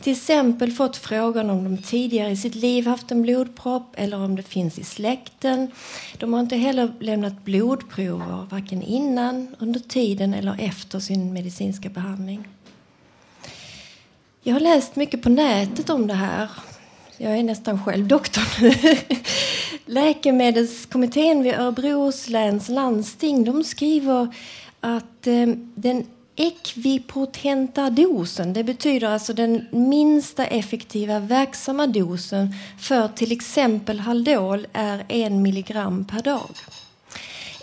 Till exempel fått frågan om de tidigare i sitt liv haft en blodpropp eller om det finns i släkten. De har inte heller lämnat blodprover varken innan, under tiden eller efter sin medicinska behandling. Jag har läst mycket på nätet om det här. Jag är nästan själv doktor nu. Läkemedelskommittén vid Örebro läns landsting de skriver att eh, den ekvipotenta dosen, det betyder alltså den minsta effektiva verksamma dosen för till exempel Haldol är en milligram per dag.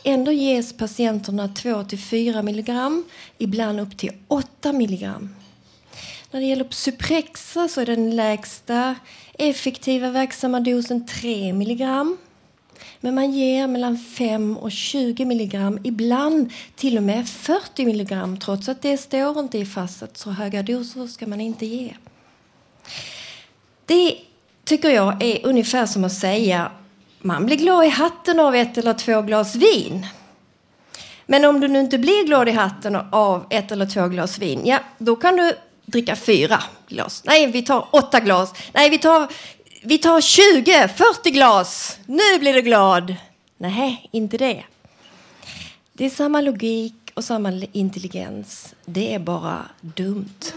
Ändå ges patienterna 2-4 milligram, ibland upp till 8 milligram. När det gäller Suprexa så är den lägsta effektiva verksamma dosen 3 milligram. Men man ger mellan 5 och 20 milligram, ibland till och med 40 milligram trots att det står inte i fast att så höga doser ska man inte ge. Det tycker jag är ungefär som att säga man blir glad i hatten av ett eller två glas vin. Men om du nu inte blir glad i hatten av ett eller två glas vin, ja, då kan du dricka fyra glas. Nej, vi tar åtta glas. Nej, vi tar, vi tar 20, 40 glas. Nu blir du glad. Nej, inte det. Det är samma logik och samma intelligens. Det är bara dumt.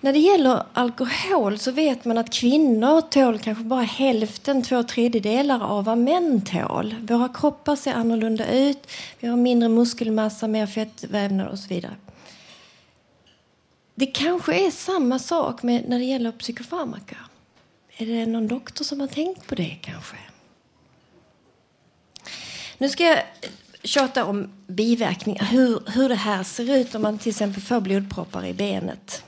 När det gäller alkohol så vet man att kvinnor tål kanske bara hälften, två tredjedelar av vad män tål. Våra kroppar ser annorlunda ut, vi har mindre muskelmassa, mer fettvävnad och så vidare. Det kanske är samma sak med, när det gäller psykofarmaka. Är det någon doktor som har tänkt på det kanske? Nu ska jag tjata om biverkningar, hur, hur det här ser ut om man till exempel får blodproppar i benet.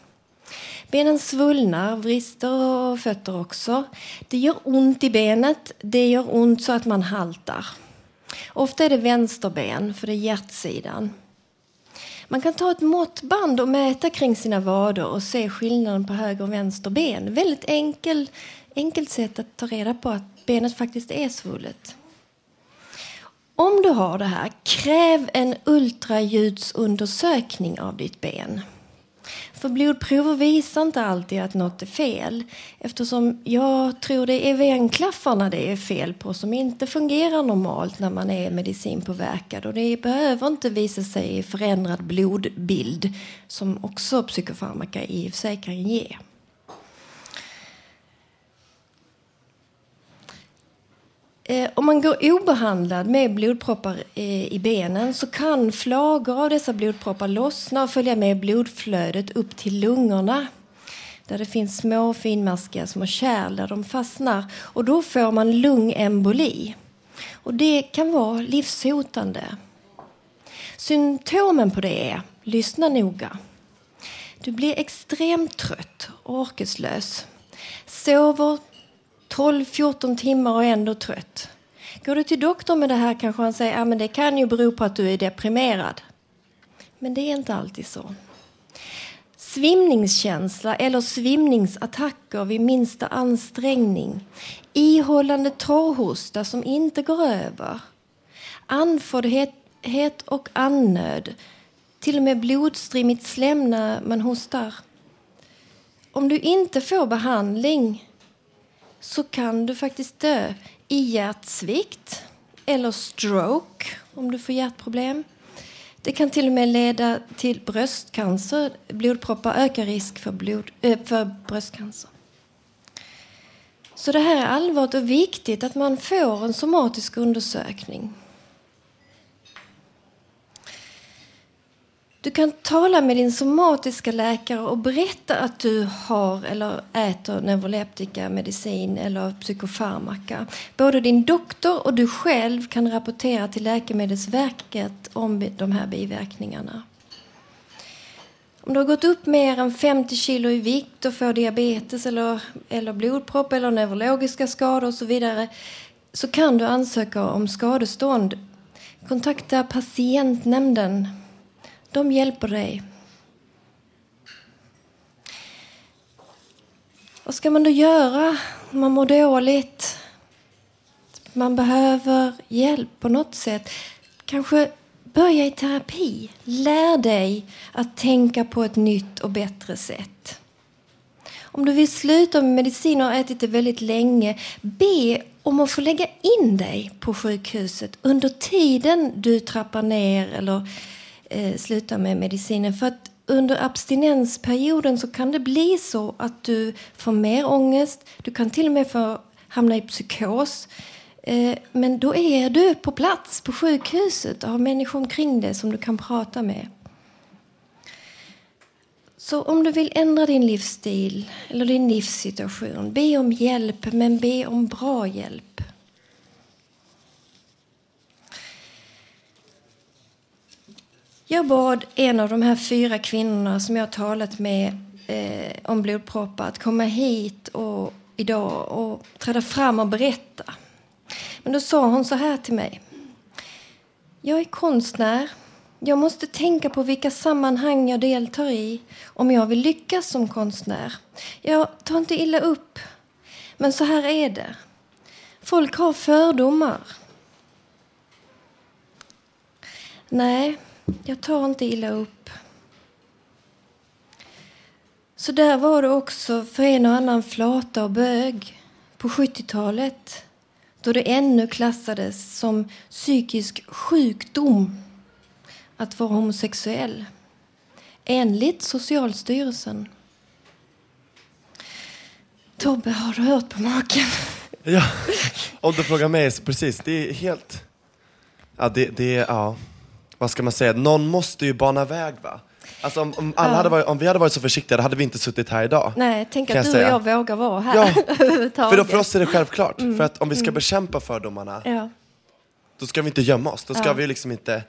Benen svullnar, vrister och fötter också. Det gör ont i benet. Det gör ont så att man haltar. Ofta är det vänsterben, för det är hjärtsidan. Man kan ta ett måttband och mäta kring sina vader och se skillnaden på höger och vänster ben. Väldigt enkel, enkelt sätt att ta reda på att benet faktiskt är svullet. Om du har det här, kräv en ultraljudsundersökning av ditt ben. För blodprover visar inte alltid att något är fel eftersom jag tror det är venklaffarna det är fel på som inte fungerar normalt när man är medicinpåverkad. Och det behöver inte visa sig i förändrad blodbild som också psykofarmaka i och för sig kan ge. Eh, om man går obehandlad med blodproppar eh, i benen så kan flagor av dessa blodproppar lossna och följa med blodflödet upp till lungorna där det finns små finmaskiga små kärl där de fastnar. Och då får man lungemboli. Och det kan vara livshotande. Symptomen på det är, lyssna noga. Du blir extremt trött och orkeslös. Sover 12-14 timmar och ändå trött. Går du till doktorn med det här kanske han säger att ah, det kan ju bero på att du är deprimerad. Men det är inte alltid så. Svimningskänsla eller svimningsattacker vid minsta ansträngning. Ihållande torrhosta som inte går över. Andfåddhet och andnöd. Till och med blodstrimmigt slem när man hostar. Om du inte får behandling så kan du faktiskt dö i hjärtsvikt eller stroke om du får hjärtproblem. Det kan till och med leda till bröstcancer. Blodproppar ökar risk för, blod, eh, för bröstcancer. Så det här är allvarligt och viktigt att man får en somatisk undersökning. Du kan tala med din somatiska läkare och berätta att du har eller äter neuroleptika, medicin eller psykofarmaka. Både din doktor och du själv kan rapportera till Läkemedelsverket om de här biverkningarna. Om du har gått upp mer än 50 kilo i vikt och får diabetes eller, eller blodpropp eller neurologiska skador och så vidare så kan du ansöka om skadestånd. Kontakta patientnämnden de hjälper dig. Vad ska man då göra om man mår dåligt? Man behöver hjälp på något sätt. Kanske börja i terapi. Lär dig att tänka på ett nytt och bättre sätt. Om du vill sluta med medicin och har ätit det väldigt länge, be om att få lägga in dig på sjukhuset under tiden du trappar ner eller eh, sluta med medicinen. För att under abstinensperioden så kan det bli så att du får mer ångest. Du kan till och med få hamna i psykos. Eh, men då är du på plats på sjukhuset och har människor omkring dig som du kan prata med. Så om du vill ändra din livsstil eller din livssituation, be om hjälp, men be om bra hjälp. Jag bad en av de här fyra kvinnorna som jag har talat med eh, om blodproppar att komma hit och, idag och träda fram och berätta. Men då sa hon så här till mig. Jag är konstnär. Jag måste tänka på vilka sammanhang jag deltar i om jag vill lyckas som konstnär. Jag tar inte illa upp, men så här är det. Folk har fördomar. Nej, jag tar inte illa upp. Så där var det också för en och annan flata och bög på 70-talet då det ännu klassades som psykisk sjukdom att vara homosexuell enligt Socialstyrelsen. Tobbe, har du hört på maken? Ja, om du frågar mig, så precis, det är helt... Ja, det, det är, ja. Vad ska man säga, någon måste ju bana väg va? Alltså om, om, alla hade varit, om vi hade varit så försiktiga, då hade vi inte suttit här idag. Nej, tänk att du och säga. jag vågar vara här Ja. För då, för oss är det självklart. Mm, För att om vi ska mm. bekämpa fördomarna, Ja. då ska vi inte gömma oss. Då ska Ja. vi liksom inte...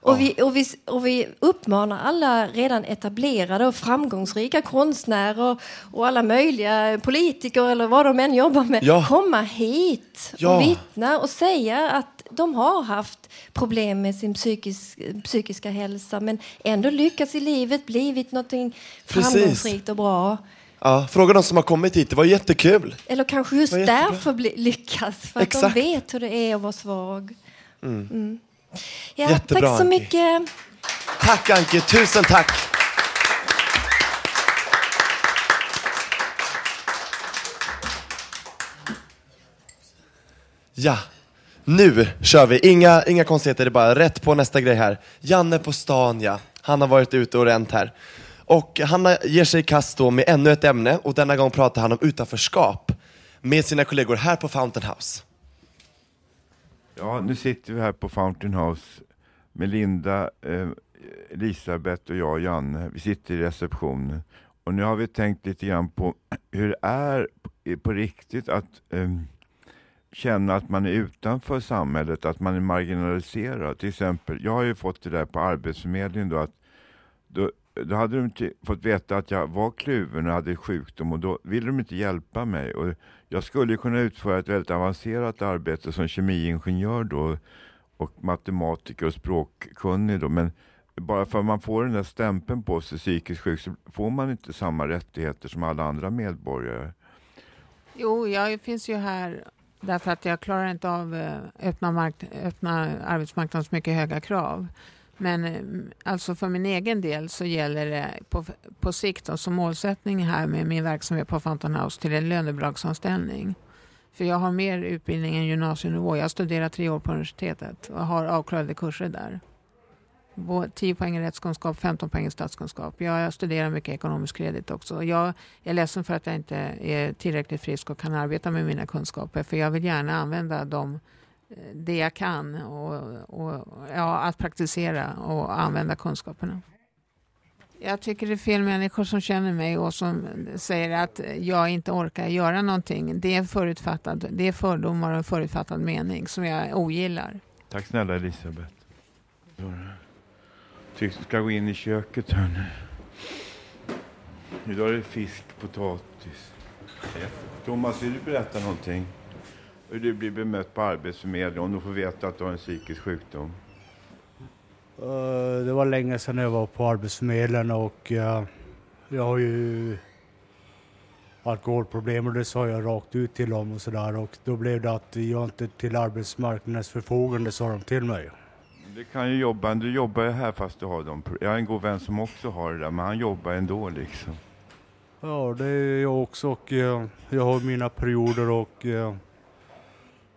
Och, vi, och, vi, och vi uppmanar alla redan etablerade och framgångsrika konstnärer och alla möjliga politiker eller vad de än jobbar med, Ja. komma hit och vittna och säga att de har haft problem med sin psykisk, psykiska hälsa men ändå lyckats i livet, blivit Precis. framgångsrikt och bra. Ja, fråga de som har kommit hit, det var jättekul. Eller kanske just därför bli, lyckas, för att Exakt. de vet hur det är att vara svag. Mm. Mm. Ja, Jättebra, tack så Anki. mycket. Tack Anki, tusen tack! Ja, nu kör vi. Inga, inga konstigheter, det är bara rätt på nästa grej här. Janne på stan ja, han har varit ute och ränt här. Och han ger sig i kast då med ännu ett ämne och denna gång pratar han om utanförskap med sina kollegor här på Fountain House. Ja, nu sitter vi här på Fountain House med Linda, eh, Elisabeth och jag, Janne. Vi sitter i receptionen. Och nu har vi tänkt lite grann på hur det är på riktigt att eh, känna att man är utanför samhället, att man är marginaliserad. Till exempel, jag har ju fått det där på Arbetsförmedlingen då att då, då hade de inte fått veta att jag var kluven och hade sjukdom och då ville de inte hjälpa mig. Och jag skulle kunna utföra ett väldigt avancerat arbete som kemiingenjör då och matematiker och språkkunnig då, men bara för att man får den där stämpeln på sig psykiskt sjuk så får man inte samma rättigheter som alla andra medborgare. Jo, jag finns ju här därför att jag klarar inte av eh, öppna, mark- öppna arbetsmarknadens mycket höga krav. Men eh, alltså för min egen del så gäller det på, på sikt och som målsättning här med min verksamhet på Fountain House till en lönebidragsanställning. För jag har mer utbildning än gymnasienivå. Jag har studerat tre år på universitetet och har avklarade kurser där. 10 poäng i rättskunskap, 15 poäng i statskunskap. Jag studerar mycket ekonomisk kredit också. Jag är ledsen för att jag inte är tillräckligt frisk och kan arbeta med mina kunskaper. För jag vill gärna använda dem, eh, det jag kan och, och ja, att praktisera och använda kunskaperna. Jag tycker det är fel människor som känner mig och som säger att jag inte orkar göra någonting. Det är förutfattad, det är fördomar och en förutfattad mening som jag ogillar. Tack snälla Elisabeth. Tycks ska gå in i köket här nu. Idag är det fisk, potatis. Thomas, vill du berätta någonting? Hur du blir bemött på Arbetsförmedlingen om du får veta att du har en psykisk sjukdom? Eh, det var länge sedan jag var på Arbetsförmedlingen och eh, jag har ju alkoholproblem och det sa jag rakt ut till dem och sådär och då blev det att jag inte till arbetsmarknadens förfogande sa de till mig. Du kan ju jobba, du jobbar ju här fast du har de Jag har en god vän som också har det där, men han jobbar ändå liksom. Ja, det är jag också och eh, jag har mina perioder och eh,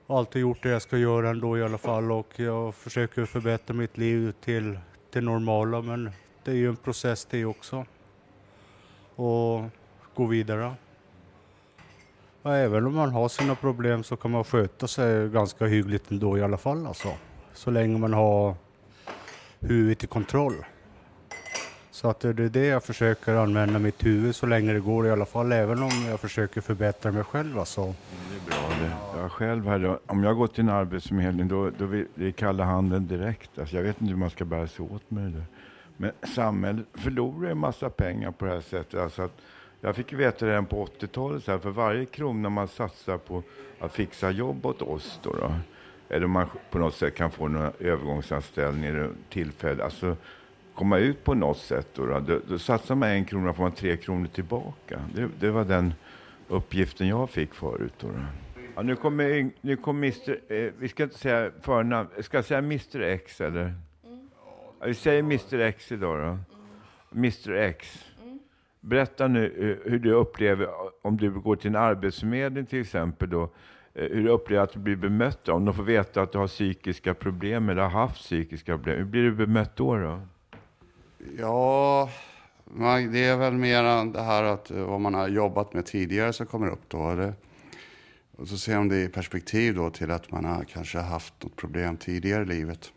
alltid gjort det jag ska göra ändå i alla fall och jag försöker förbättra mitt liv till det normala men det är ju en process det också. Och gå vidare. Ja, även om man har sina problem så kan man sköta sig ganska hyggligt ändå i alla fall alltså. Så länge man har huvudet i kontroll. Så att det är det jag försöker använda mitt huvud så länge det går i alla fall, även om jag försöker förbättra mig själv alltså. Det är bra det. Jag själv här, om jag går till en arbetsförmedling då, då vill det kalla handen direkt. Alltså jag vet inte hur man ska bära sig åt med det där. Men samhället förlorar en massa pengar på det här sättet. Alltså att jag fick veta redan på 80-talet, så här, för varje krona man satsar på att fixa jobb åt oss då, då eller om man på något sätt kan få någon övergångsanställning eller tillfälle, alltså komma ut på något sätt. Då, då, då, då satsar man en krona får man tre kronor tillbaka. Det, det var den uppgiften jag fick förut. Då. Ja, nu kommer, nu kommer Mr, eh, vi ska inte säga förnamn, ska jag säga Mr X eller? Ja, vi säger Mr X idag då. Mr X. Berätta nu eh, hur du upplever, om du går till en arbetsförmedling till exempel då, Eh, hur du upplever att du blir bemött då? Om de får veta att du har psykiska problem eller har haft psykiska problem, hur blir du bemött då? då? Ja, man- det är väl mer det här att eh, vad man har jobbat med tidigare som kommer upp då. Eller? och så ser de det i perspektiv då till att man har kanske haft något problem tidigare i livet.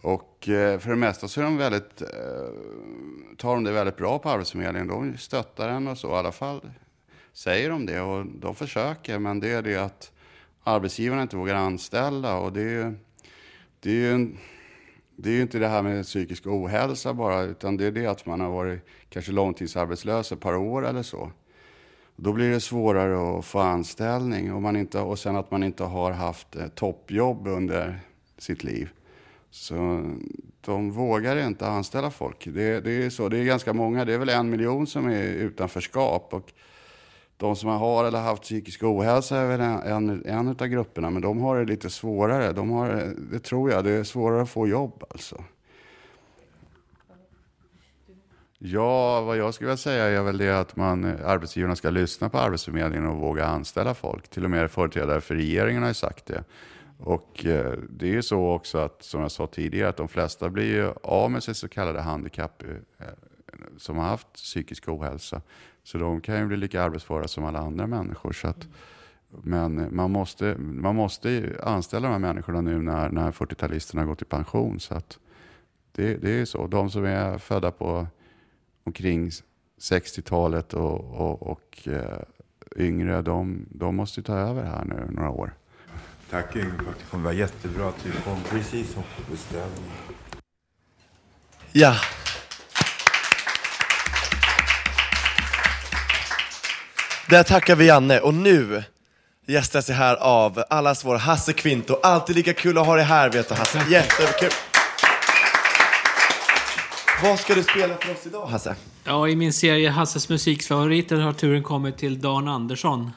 Och eh, för det mesta så är de väldigt, tar de det väldigt bra på Arbetsförmedlingen. De stöttar en och så, i alla fall säger de det och de försöker. Men det är det att arbetsgivarna inte vågar anställa och det är ju, det är ju en, det är ju inte det här med psykisk ohälsa bara, utan det är det att man har varit kanske långtidsarbetslös ett par år eller så. Då blir det svårare att få anställning och, man inte, och sen att man inte har haft eh, toppjobb under sitt liv. Så de vågar inte anställa folk. Det, det är så, det är ganska många, det är väl en miljon som är i utanförskap. Och de som har eller haft psykisk ohälsa är väl en, en, en av grupperna, men de har det lite svårare. De har, det tror jag, det är svårare att få jobb alltså. Ja, vad jag skulle vilja säga är väl det att man, arbetsgivarna ska lyssna på Arbetsförmedlingen och våga anställa folk. Till och med företrädare för regeringen har ju sagt det. Och eh, det är ju så också att, som jag sa tidigare, att de flesta blir ju av med sitt så kallade handikapp eh, som har haft psykisk ohälsa. Så de kan ju bli lika arbetsföra som alla andra människor. Så att, men man måste, man måste ju anställa de här människorna nu när, när 40-talisterna har gått i pension. Så att det, det är ju så. De som är födda på omkring 60-talet och, och, och eh, yngre, de, de måste ju ta över här nu några år. Tack Yngve, det kommer vara jättebra att du kom precis som på beställning. Ja. Där tackar vi Janne och nu gästas jag här av allas vår Hasse Kvinto. Alltid lika kul att ha dig här vet du Hasse. Jättekul. Vad ska du spela för oss idag Hasse? Ja, i min serie Hasses musikfavoriter har turen kommit till Dan Andersson.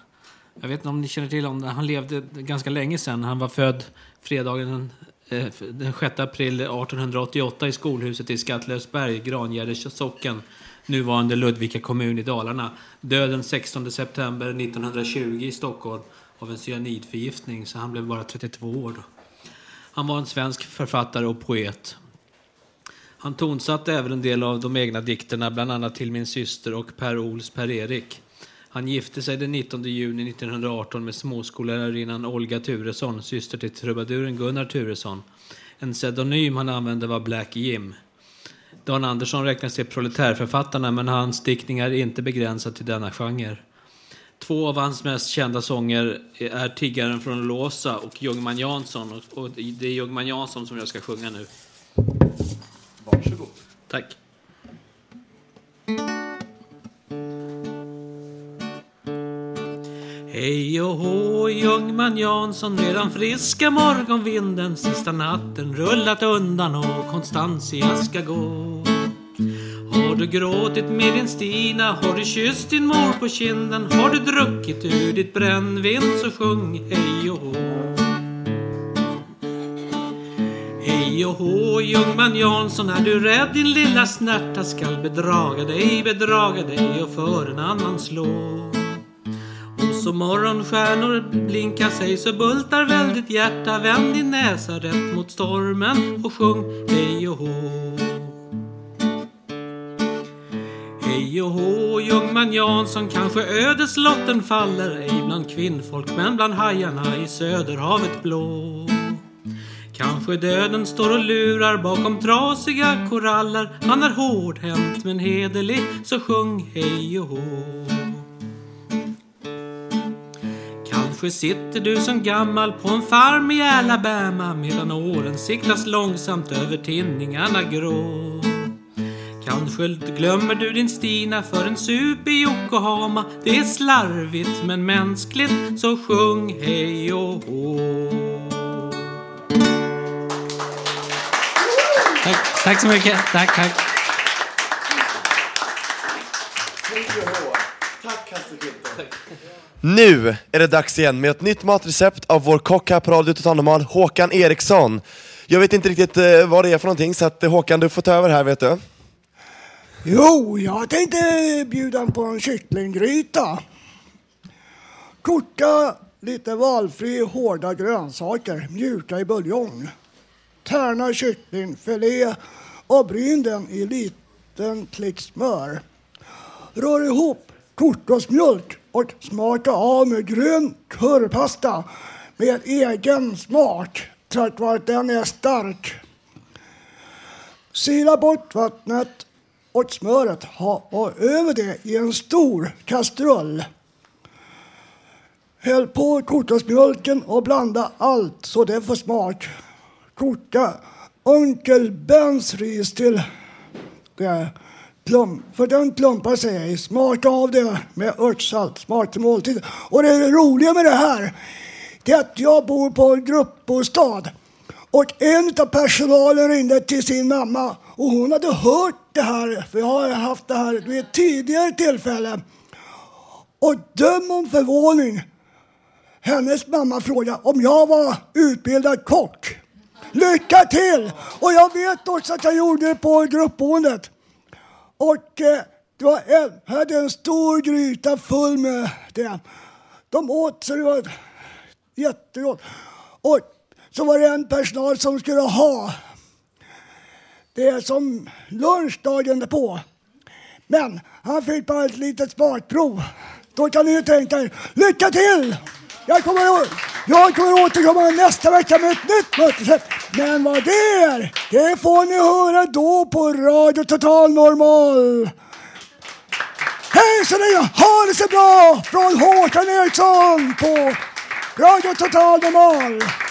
Jag vet inte om ni känner till honom. Han levde ganska länge sedan. Han var född fredagen den, eh, den 6 april 1888 i skolhuset i Skattlösberg, Grangärdes socken, nuvarande Ludvika kommun i Dalarna. Döden 16 september 1920 i Stockholm av en cyanidförgiftning, så han blev bara 32 år då. Han var en svensk författare och poet. Han tonsatte även en del av de egna dikterna, bland annat till min syster och Per Ols Per-Erik. Han gifte sig den 19 juni 1918 med småskollärarinnan Olga Turesson, syster till trubaduren Gunnar Turesson. En pseudonym han använde var Black Jim. Dan Andersson räknas till proletärförfattarna, men hans diktningar är inte begränsad till denna genre. Två av hans mest kända sånger är Tiggaren från Låsa och Ljungman Jansson. Och- det är Ljungman Jansson som jag ska sjunga nu. Varsågod. Tack. Hej och hå, Ljungman Jansson, medan friska morgonvinden Sista natten rullat undan och Konstantia ska gå Har du gråtit med din Stina, har du kysst din mor på kinden? Har du druckit ur ditt brännvin? Så sjung hej och hå. Hej och hå, Ljungman Jansson, är du rädd din lilla snärta? Skall bedraga dig, bedraga dig och för en annan slå. Så morgonstjärnor blinkar sig så bultar väldigt hjärta, vänd din näsa rätt mot stormen och sjung hej och hå. Hej och hå, Ljungman Jansson, kanske ödeslotten faller ej bland kvinnfolk men bland hajarna i söderhavet blå. Kanske döden står och lurar bakom trasiga koraller Han är hårdhänt men hederlig, så sjung hej och hå Kanske sitter du som gammal på en farm i Alabama medan åren siktas långsamt över tinningarna grå Kanske glömmer du din Stina för en sup i Yokohama Det är slarvigt men mänskligt, så sjung hej och hå Tack, tack så mycket. Tack, tack. Tack Hasse Kvinto. Nu är det dags igen med ett nytt matrecept av vår kock här på Radio Totalnormal, Håkan Eriksson. Jag vet inte riktigt eh, vad det är för någonting, så att, eh, Håkan du får ta över här vet du. Jo, jag tänkte bjuda på en kycklinggryta. Koka lite valfri hårda grönsaker, mjuka i buljong. Tärna kycklingfilé och bryn den i liten klick smör. Rör ihop kokosmjölk och smaka av med grön currypasta med egen smak, tack vare att den är stark. Sila bort vattnet och smöret ha, och över det i en stor kastrull. Häll på kokosmjölken och blanda allt så det får smak. Koka Onkel Bens ris till det. Plum, för den klumpar sig. Smaka av det med örtsalt. Smak till måltid. Och det roliga med det här det är att jag bor på en gruppbostad. Och en av personalen ringde till sin mamma och hon hade hört det här, för jag har haft det här vid ett tidigare tillfälle. Och döm om förvåning. Hennes mamma frågade om jag var utbildad kock. Lycka till! Och jag vet också att jag gjorde det på gruppboendet. Och eh, det var en, hade en stor gryta full med det. De åt så det var jättegott. Och så var det en personal som skulle ha det är som lunchdagen därpå. Men han fick bara ett litet smakprov. Då kan ni ju tänka er, lycka till! Jag kommer, jag kommer återkomma nästa vecka med ett nytt mötesrecept. Men vad det är, det får ni höra då på Radio Total Normal. Hej så länge, ha det så bra från Håkan Eriksson på Radio Total Normal!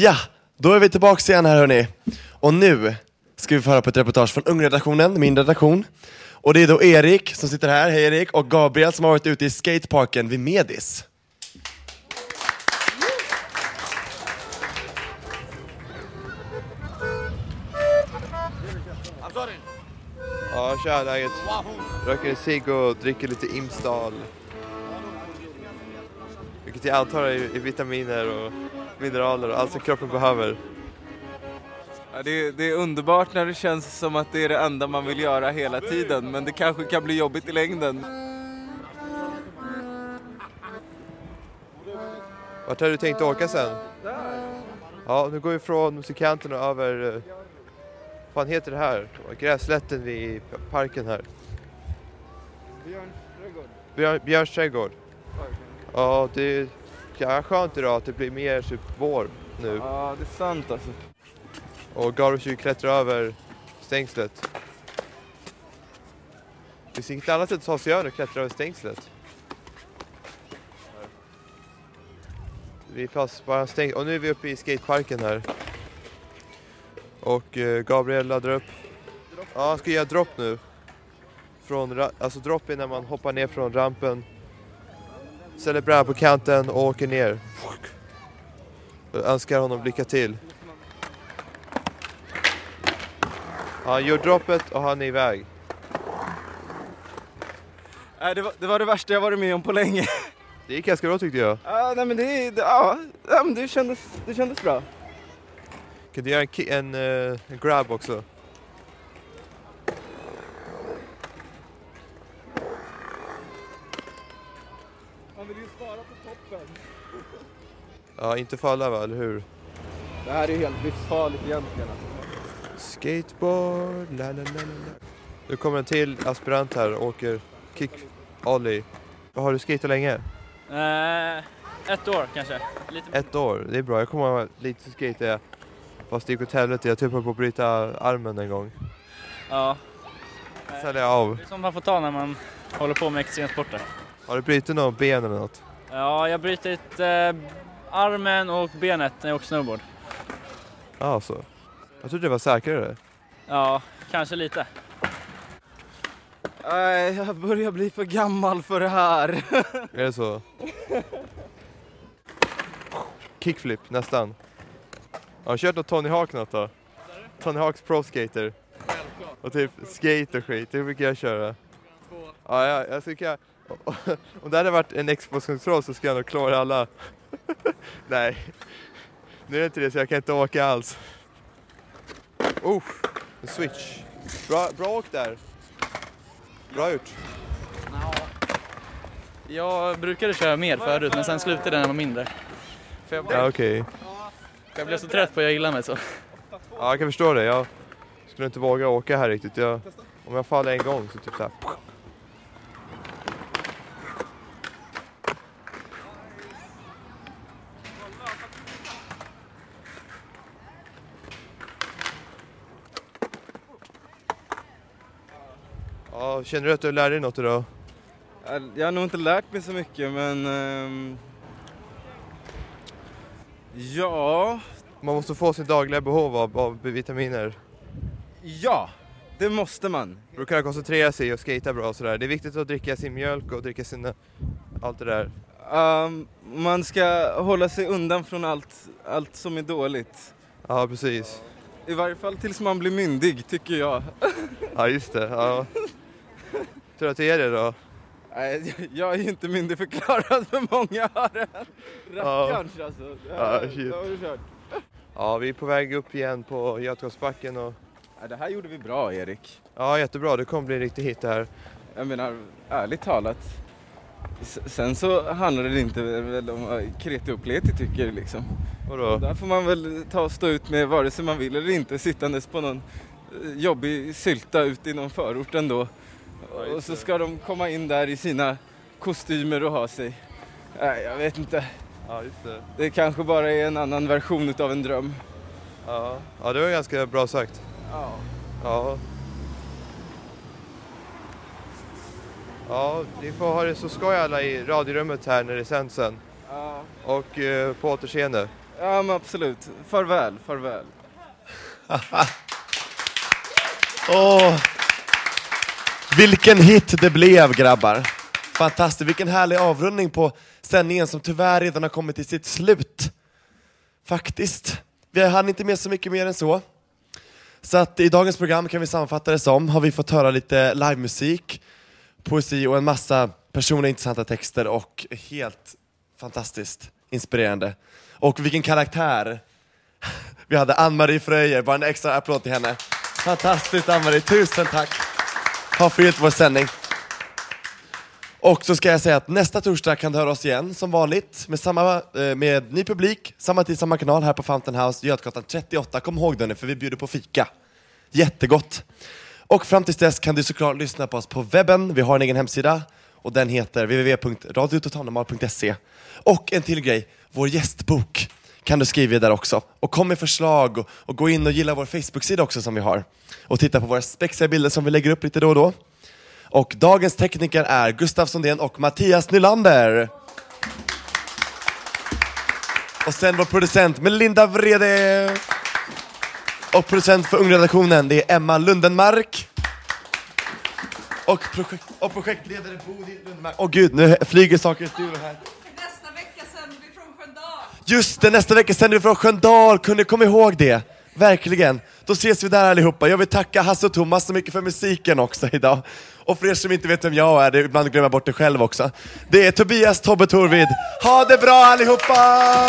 Ja, då är vi tillbaka igen här hörni. Och nu ska vi få höra på ett reportage från Ungredaktionen, min redaktion. Och det är då Erik som sitter här, hej Erik, och Gabriel som har varit ute i skateparken vid Medis. Ja, tja läget? Röker en cigg och dricker lite Imsdal. Vilket jag antar är, är vitaminer och mineraler och allt som kroppen behöver. Ja, det, är, det är underbart när det känns som att det är det enda man vill göra hela tiden, men det kanske kan bli jobbigt i längden. Vart har du tänkt åka sen? Ja, nu går vi från musikanten och över... eh, Vad fan heter det här? Gräslätten vid parken här. Björn, Björns trädgård. Ja, det ja, skönt idag att det blir mer typ vår nu. Ja, det är sant alltså. Och Gabriel försöker klättra över stängslet. Det finns inget annat sätt att ta sig över än att klättra över stängslet. Vi fast bara stäng och nu är vi uppe i skateparken här. Och eh, Gabriel laddar upp. Ja, han ska göra dropp nu. Från, alltså dropp är när man hoppar ner från rampen. Ställer brädan på kanten och åker ner. Jag önskar honom lycka till. Han gör droppet och han är iväg. Nej, det, var, det var det värsta jag varit med om på länge. Det gick ganska bra tyckte jag. Ja, nej men det, det, ja, det, kändes, det kändes bra. Kan du göra en, en, eh, en grab också? Man vill ju spara på toppen. Ja, inte falla va, eller hur? Det här är ju helt livsfarligt egentligen. Skateboard, la la la la. Nu kommer en till aspirant här och åker kick ollie. Har du skatat länge? Eh, ett år kanske. Lite Ett år, det är bra. Jag kommer ihåg lite skate jag. Fast det gick åt helvete. Jag typ höll på att bryta armen en gång. Ja. Sen jag av. Det är som man får ta när man håller på med extremsporter. Har du brutit något ben eller något? Ja, jag har brutit eh, armen och benet när jag åker snowboard. Ja, så. Jag trodde det var säkrare. Ja, kanske lite. Nej, jag börjar bli för gammal för det här. Är det så? Kickflip, nästan. Har du kört något Tony Hawk något då? Tony Hawks Pro Skater. Och typ skate och skit, det brukar jag köra. Ja, jag, jag tycker om det hade varit en Xbox-kontroll så skulle jag nog klara alla. Nej, nu är det inte det så jag kan inte åka alls. Oh, en switch. Bra, bra åk där. Bra gjort. Jag brukade köra mer förut, men sen slutade när jag var mindre. För jag, Ja, okej. jag blev så trött på att jag gillar mig så. Ja, jag kan förstå det. Jag skulle inte våga åka här riktigt. Jag, om jag faller en gång så typ så här. Ja, känner du att du lär dig något idag? Jag har nog inte lärt mig så mycket, men... ehm, ja... Man måste få sin dagliga behov av, av vitaminer. Ja, det måste man. För att kunna koncentrera sig och skata bra och sådär. Det är viktigt att dricka sin mjölk och dricka sina... Allt det där. Ehm, man ska hålla sig undan från allt, allt som är dåligt. Ja, precis. I varje fall tills man blir myndig, tycker jag. Ja, just det. Ja. Tror du att det är det då? Nej, jag är ju inte myndigförklarad för många det. Rackarns alltså. Ja, Ja, shit. då har du kört. Ja, vi är på väg upp igen på Götgatsbacken och... Ja, det här gjorde vi bra, Erik. Ja, jättebra. Det kommer bli en riktig hit det här. Jag menar, ärligt talat. Sen så handlar det inte väl om vad kreti tycker liksom. Vadå? Där får man väl ta och stå ut med vare sig man vill eller inte sittandes på någon eh, jobbig sylta ute i någon förort ändå. Och så ska de komma in där i sina kostymer och ha sig. Nej, jag vet inte. Ja, just det. Det kanske bara är en annan version utav en dröm. Ja, ja det var ganska bra sagt. Ja. Ja. Ja, ni får ha det så skoj alla i radiorummet här när det sänds sen. Ja. Och eh, på återseende. Ja, men absolut. Farväl, farväl. Åh, vilken hit det blev grabbar. Fantastiskt, vilken härlig avrundning på sändningen som tyvärr redan har kommit till sitt slut. Faktiskt. Vi hann inte med så mycket mer än så. Så att i dagens program kan vi sammanfatta det som, har vi fått höra lite livemusik, poesi och en massa personliga intressanta texter och helt fantastiskt inspirerande. Och vilken karaktär! Vi hade Ann-Marie Fröjer, bara en extra applåd till henne. Fantastiskt Ann-Marie, tusen tack! Har förgyllt vår sändning. Och så ska jag säga att nästa torsdag kan du höra oss igen som vanligt med, samma, eh, med ny publik, samma tid, samma kanal här på Fountain House, Götgatan 38. Kom ihåg det nu för vi bjuder på fika. Jättegott! Och fram tills dess kan du såklart lyssna på oss på webben. Vi har en egen hemsida och den heter www.radiototalnormal.se. Och en till grej, vår gästbok kan du skriva där också. Och kom med förslag och, och gå in och gilla vår Facebook-sida också som vi har. Och titta på våra spexiga bilder som vi lägger upp lite då och då. Och dagens tekniker är Gustav Sundén och Mattias Nylander. Och sen vår producent Melinda Vrede. Och producent för Ungredaktionen, det är Emma Lundenmark. Och, projekt, och projektledare Bodil Lundenmark. Åh gud, nu flyger saker i studion här. Just det, nästa vecka sänder vi från Sköndal, kunde komma ihåg det. Verkligen. Då ses vi där allihopa. Jag vill tacka Hasse och Thomas så mycket för musiken också idag. Och för er som inte vet vem jag är, det ibland glömmer jag bort det själv också. Det är Tobias Tobbe Torvid. Ha det bra allihopa!